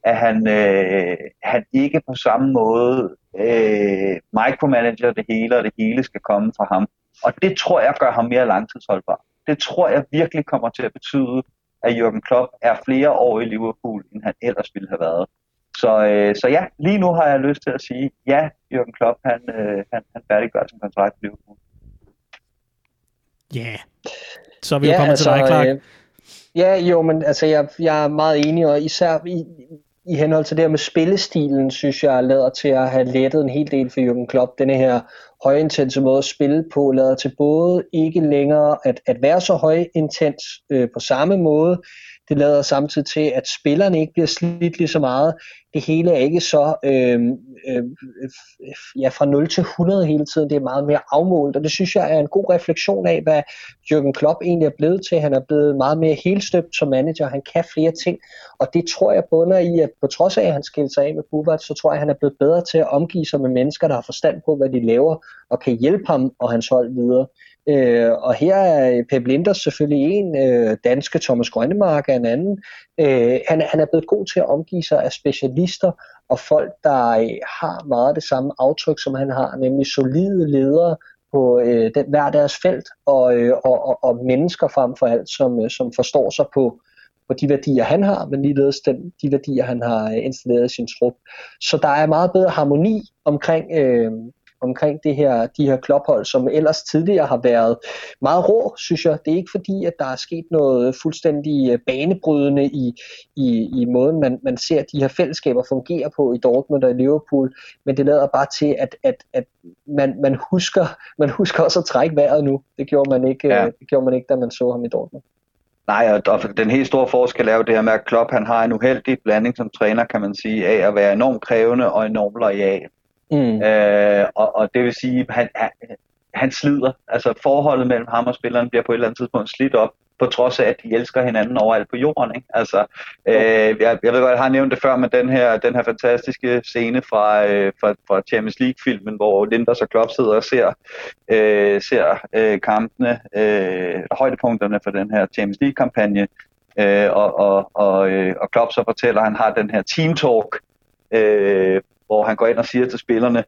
Speaker 3: at han, øh, han ikke på samme måde øh, micromanager det hele, og det hele skal komme fra ham. Og det tror jeg gør ham mere langtidsholdbar. Det tror jeg virkelig kommer til at betyde, at Jürgen Klopp er flere år i Liverpool, end han ellers ville have været. Så, øh, så ja, lige nu har jeg lyst til at sige, ja, Jürgen Klopp, han, øh, han, han færdiggør sin kontrakt i Liverpool.
Speaker 1: Ja, yeah. så er vi ja, jo kommet altså, til dig, Clark. Øh,
Speaker 2: ja, jo, men altså, jeg, jeg er meget enig, og især i, i henhold til det her med spillestilen, synes jeg lader til at have lettet en hel del for Jürgen Klopp. Denne her højintense måde at spille på, lader til både ikke længere at, at være så højintens øh, på samme måde, det lader samtidig til, at spillerne ikke bliver slidt lige så meget. Det hele er ikke så øh, øh, ja, fra 0 til 100 hele tiden. Det er meget mere afmålt, og det synes jeg er en god refleksion af, hvad Jürgen Klopp egentlig er blevet til. Han er blevet meget mere helstøbt som manager. Han kan flere ting, og det tror jeg bunder i, at på trods af, at han skilte sig af med Bubat, så tror jeg, at han er blevet bedre til at omgive sig med mennesker, der har forstand på, hvad de laver, og kan hjælpe ham og hans hold videre. Øh, og her er Pep Linders selvfølgelig en, øh, danske Thomas Grønnemark er en anden. Øh, han, han er blevet god til at omgive sig af specialister og folk, der øh, har meget det samme aftryk, som han har, nemlig solide ledere på øh, den, hver deres felt, og, øh, og, og, og mennesker frem for alt, som, øh, som forstår sig på, på de værdier, han har, men ligeledes den, de værdier, han har øh, installeret i sin trup. Så der er meget bedre harmoni omkring, øh, omkring det her, de her klophold, som ellers tidligere har været meget rå, synes jeg. Det er ikke fordi, at der er sket noget fuldstændig øh, banebrydende i, i, i måden, man, man ser de her fællesskaber fungere på i Dortmund og i Liverpool, men det lader bare til, at, at, at man, man, husker, [laughs] man husker også at trække vejret nu. Det gjorde man ikke, ja. det gjorde man ikke da man så ham i Dortmund.
Speaker 3: Nej, og den helt store forskel er jo det her med, at Klopp han har en uheldig blanding som træner, kan man sige, af at være enormt krævende og enormt lojal. Mm. Øh, og, og det vil sige, at han, han, han slider. Altså forholdet mellem ham og spilleren bliver på et eller andet tidspunkt slidt op. på trods af, at de elsker hinanden overalt på jorden. Ikke? Altså, øh, jeg, jeg ved godt, jeg har nævnt det før, men den her, den her fantastiske scene fra, øh, fra, fra Champions League-filmen, hvor Linders og Klopp sidder og ser, øh, ser øh, kampene, øh, højdepunkterne for den her Champions League-kampagne, øh, og, og, og, øh, og Klopp så fortæller, at han har den her team talk, øh, hvor han går ind og siger til spillerne,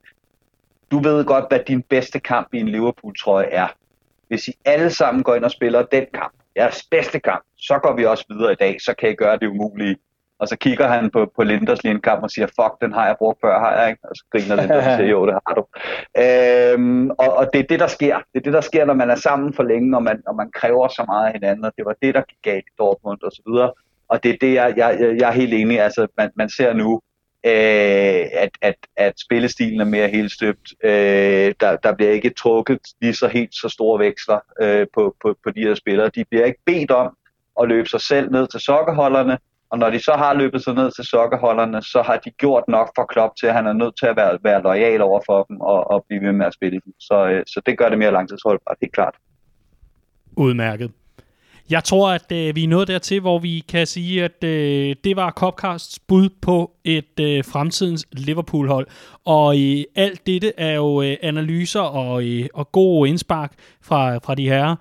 Speaker 3: du ved godt, hvad din bedste kamp i en Liverpool-trøje er. Hvis I alle sammen går ind og spiller den kamp, jeres bedste kamp, så går vi også videre i dag, så kan I gøre det umulige. Og så kigger han på, på Linders lige en kamp og siger, fuck, den har jeg brugt før, har jeg ikke? Og så griner Linders og siger, jo, det har du. Øhm, og, og det er det, der sker. Det er det, der sker, når man er sammen for længe, når man, når man kræver så meget af hinanden, og det var det, der gik galt i Dortmund og så videre. Og det er det, jeg, jeg, jeg er helt enig i. Altså, man, man ser nu, øh, at, at, at spillestilen er mere helt støbt. Øh, der, der bliver ikke trukket lige så helt så store veksler øh, på, på, på de her spillere. De bliver ikke bedt om at løbe sig selv ned til sokkeholderne, og når de så har løbet sig ned til sokkeholderne, så har de gjort nok for Klopp til, at han er nødt til at være, være lojal over for dem og, og blive ved med at spille dem. Så, øh, så det gør det mere langtidsholdbart, helt klart.
Speaker 1: Udmærket. Jeg tror, at øh, vi er nået dertil, hvor vi kan sige, at øh, det var Copcasts bud på et øh, fremtidens Liverpool-hold. Og øh, alt dette er jo øh, analyser og, øh, og gode indspark fra, fra de herrer.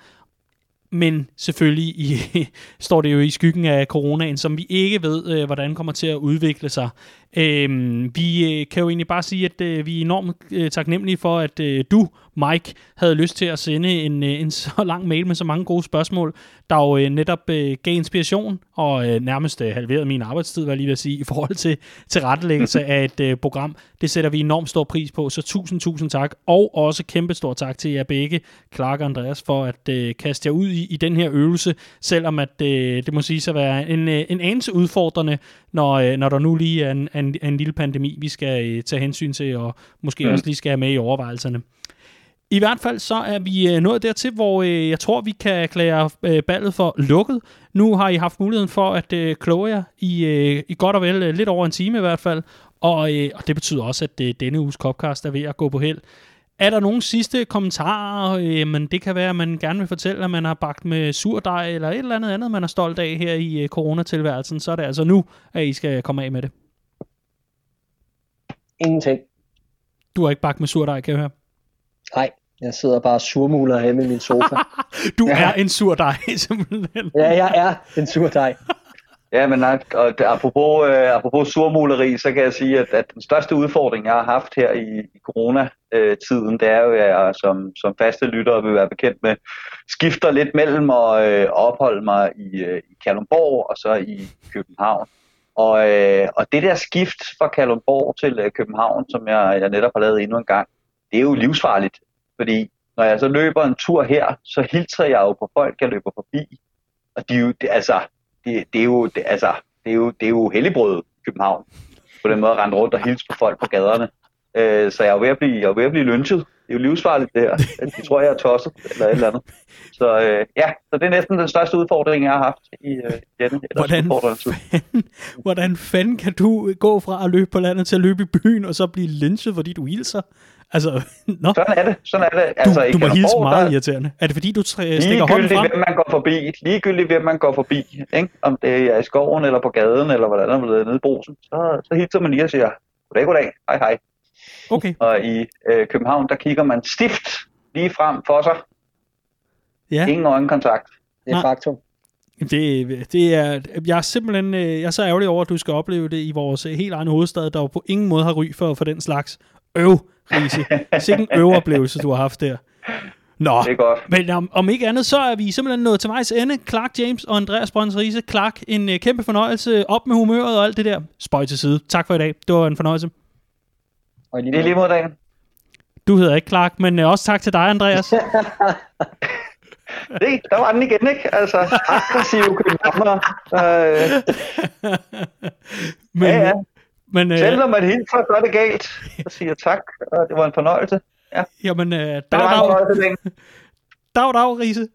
Speaker 1: Men selvfølgelig i, [laughs] står det jo i skyggen af coronaen, som vi ikke ved, øh, hvordan kommer til at udvikle sig. Øhm, vi øh, kan jo egentlig bare sige, at øh, vi er enormt øh, taknemmelige for, at øh, du, Mike, havde lyst til at sende en, øh, en så [laughs] lang mail med så mange gode spørgsmål, der jo øh, netop øh, gav inspiration og øh, nærmest øh, halverede min arbejdstid, hvad jeg lige vil sige, [laughs] i forhold til, til rettelæggelse af et øh, program. Det sætter vi enormt stor pris på, så tusind, tusind tak. Og også kæmpe stor tak til jer begge, Clark og Andreas, for at øh, kaste jer ud i, i den her øvelse, selvom at øh, det må sige at være en, øh, en anelse udfordrende, når, øh, når der nu lige er en, en, en lille pandemi, vi skal øh, tage hensyn til, og måske mm. også lige skal have med i overvejelserne. I hvert fald så er vi øh, nået dertil, hvor øh, jeg tror, vi kan erklære øh, ballet for lukket. Nu har I haft muligheden for at øh, kloge jer i, øh, i godt og vel øh, lidt over en time i hvert fald. Og, øh, og det betyder også, at øh, denne uges Copcast er ved at gå på held. Er der nogle sidste kommentarer? Øh, men det kan være, at man gerne vil fortælle, at man har bagt med surdej eller et eller andet andet, man er stolt af her i øh, coronatilværelsen. Så er det altså nu, at I skal komme af med det.
Speaker 2: Ingenting.
Speaker 1: Du har ikke bagt med surdej, kan jeg høre.
Speaker 2: Nej, jeg sidder bare surmuler hjemme i min sofa. [laughs]
Speaker 1: du er en surdej, [laughs] simpelthen.
Speaker 2: Ja, jeg er en surdej.
Speaker 3: Ja, men og apropos, øh, apropos surmuleri, så kan jeg sige, at, at den største udfordring, jeg har haft her i, i coronatiden, det er jo, at jeg som, som faste lytter vil være bekendt med, skifter lidt mellem at øh, opholde mig i, øh, i Kalundborg og så i København. Og, øh, og det der skift fra Kalundborg til øh, København, som jeg, jeg netop har lavet endnu en gang, det er jo livsfarligt. Fordi når jeg så løber en tur her, så hilser jeg jo på folk, jeg løber forbi. Og de er jo, altså, det, det, er jo, det, altså, det, er jo, det er jo helligbrød i København. På den måde at rende rundt og hilse på folk på gaderne. Øh, så jeg er ved at blive, jeg er ved at blive lynchet. Det er jo livsfarligt det her. De tror, jeg er tosset eller et eller andet. Så øh, ja, så det er næsten den største udfordring, jeg har haft i øh, denne
Speaker 1: hvordan fanden, hvordan fanden kan du gå fra at løbe på landet til at løbe i byen, og så blive lynchet, fordi du hilser? Altså, [laughs]
Speaker 3: no. Sådan er det. Sådan er det. Altså,
Speaker 1: du, du må hilse meget der... irriterende. Er det fordi, du stikker hånden frem?
Speaker 3: hvem man går forbi. Ligegyldigt, hvem man går forbi. Ikke? Om det er i skoven, eller på gaden, eller hvordan man er nede i brosen. Så, så hilser man lige og siger, goddag, goddag, hej, hej.
Speaker 1: Okay.
Speaker 3: Og i øh, København, der kigger man stift lige frem for sig. Ja. Ingen øjenkontakt.
Speaker 2: Det er faktum.
Speaker 1: Det, det er, jeg er simpelthen øh, jeg er så ærgerlig over, at du skal opleve det i vores helt egen hovedstad, der jo på ingen måde har ry for, for den slags øv, Riese. Sikke en øveoplevelse, du har haft der. Nå,
Speaker 3: det er godt.
Speaker 1: men om, om ikke andet, så er vi simpelthen nået til vejs ende. Clark James og Andreas Brøns Riese. Clark, en uh, kæmpe fornøjelse. Op med humøret og alt det der. Spøj til side. Tak for i dag. Det var en fornøjelse.
Speaker 3: Og lige, lige mod dagen.
Speaker 1: Du hedder ikke Clark, men uh, også tak til dig, Andreas. [laughs]
Speaker 3: det, der var den igen, ikke? Altså, aggressive københavner. Øh. [laughs]
Speaker 1: men, ja, ja.
Speaker 3: Men, øh, Selv når man hilser, så er det galt. Så siger tak, og det var en fornøjelse. Ja.
Speaker 1: Jamen, øh, dag, dag, [laughs] dag, dag, Riese.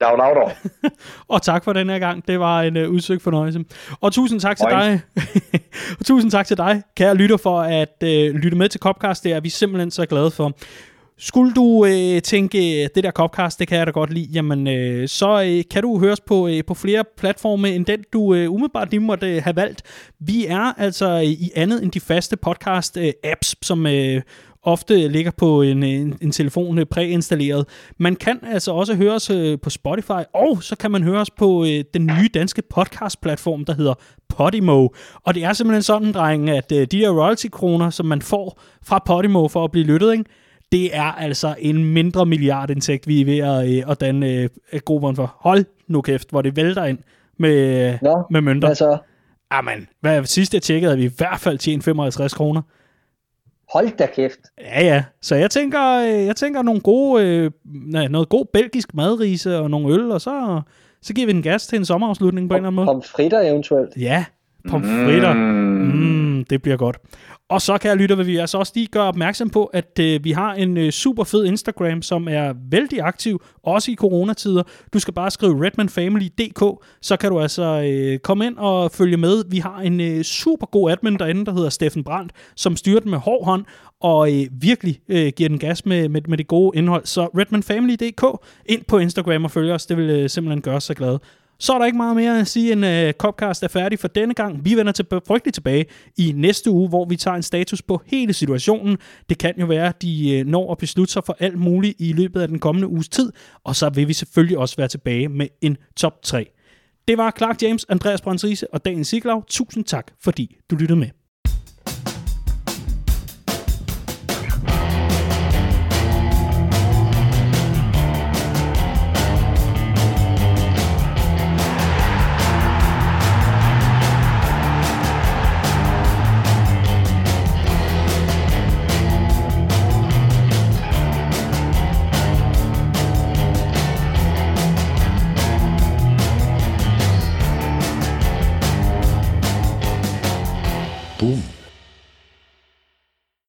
Speaker 3: Dag, dag, dag. [laughs]
Speaker 1: og tak for den her gang. Det var en uh, udsøgt fornøjelse. Og tusind tak til dig. [laughs] og tusind tak til dig, kære lytter, for at uh, lytte med til Copcast. Det er vi simpelthen så glade for. Skulle du øh, tænke, det der Copcast, det kan jeg da godt lide, jamen øh, så øh, kan du høres på, øh, på flere platforme, end den du øh, umiddelbart lige måtte øh, have valgt. Vi er altså øh, i andet end de faste podcast-apps, øh, som øh, ofte ligger på en, øh, en, en telefon øh, præinstalleret. Man kan altså også høre os øh, på Spotify, og så kan man høre os på øh, den nye danske podcast-platform, der hedder Podimo. Og det er simpelthen sådan, dreng, at øh, de her royalty-kroner, som man får fra Podimo for at blive lyttet, ikke? Det er altså en mindre milliardindtægt, vi er ved at, øh, at danne øh, grupperen for. Hold nu kæft, hvor det vælter ind med,
Speaker 2: Nå,
Speaker 1: med mønter.
Speaker 2: hvad så?
Speaker 1: Jamen, hvad, sidst jeg tjekkede, havde vi i hvert fald tjent 55 kroner.
Speaker 2: Hold da kæft.
Speaker 1: Ja, ja. Så jeg tænker, øh, jeg tænker nogle gode, øh, nej, noget god belgisk madrise og nogle øl, og så, så giver vi den gas til en sommerafslutning på en eller anden måde.
Speaker 2: Pomfritter eventuelt.
Speaker 1: Ja, pomfritter. Mm, det bliver godt. Og så kan jeg lytte, hvad vi altså også lige gøre opmærksom på, at øh, vi har en øh, super fed Instagram, som er vældig aktiv, også i coronatider. Du skal bare skrive redmanfamily.dk, så kan du altså øh, komme ind og følge med. Vi har en øh, super god admin derinde, der hedder Steffen Brandt, som styrer den med hård hånd, og øh, virkelig øh, giver den gas med, med, med det gode indhold. Så redmanfamily.dk, ind på Instagram og følg os, det vil øh, simpelthen gøre os så glade. Så er der ikke meget mere at sige, end uh, Copcast er færdig for denne gang. Vi vender til, frygteligt tilbage i næste uge, hvor vi tager en status på hele situationen. Det kan jo være, at de uh, når at beslutte sig for alt muligt i løbet af den kommende uges tid, og så vil vi selvfølgelig også være tilbage med en top 3. Det var Clark James, Andreas Brøns og Daniel Siglau. Tusind tak, fordi du lyttede med.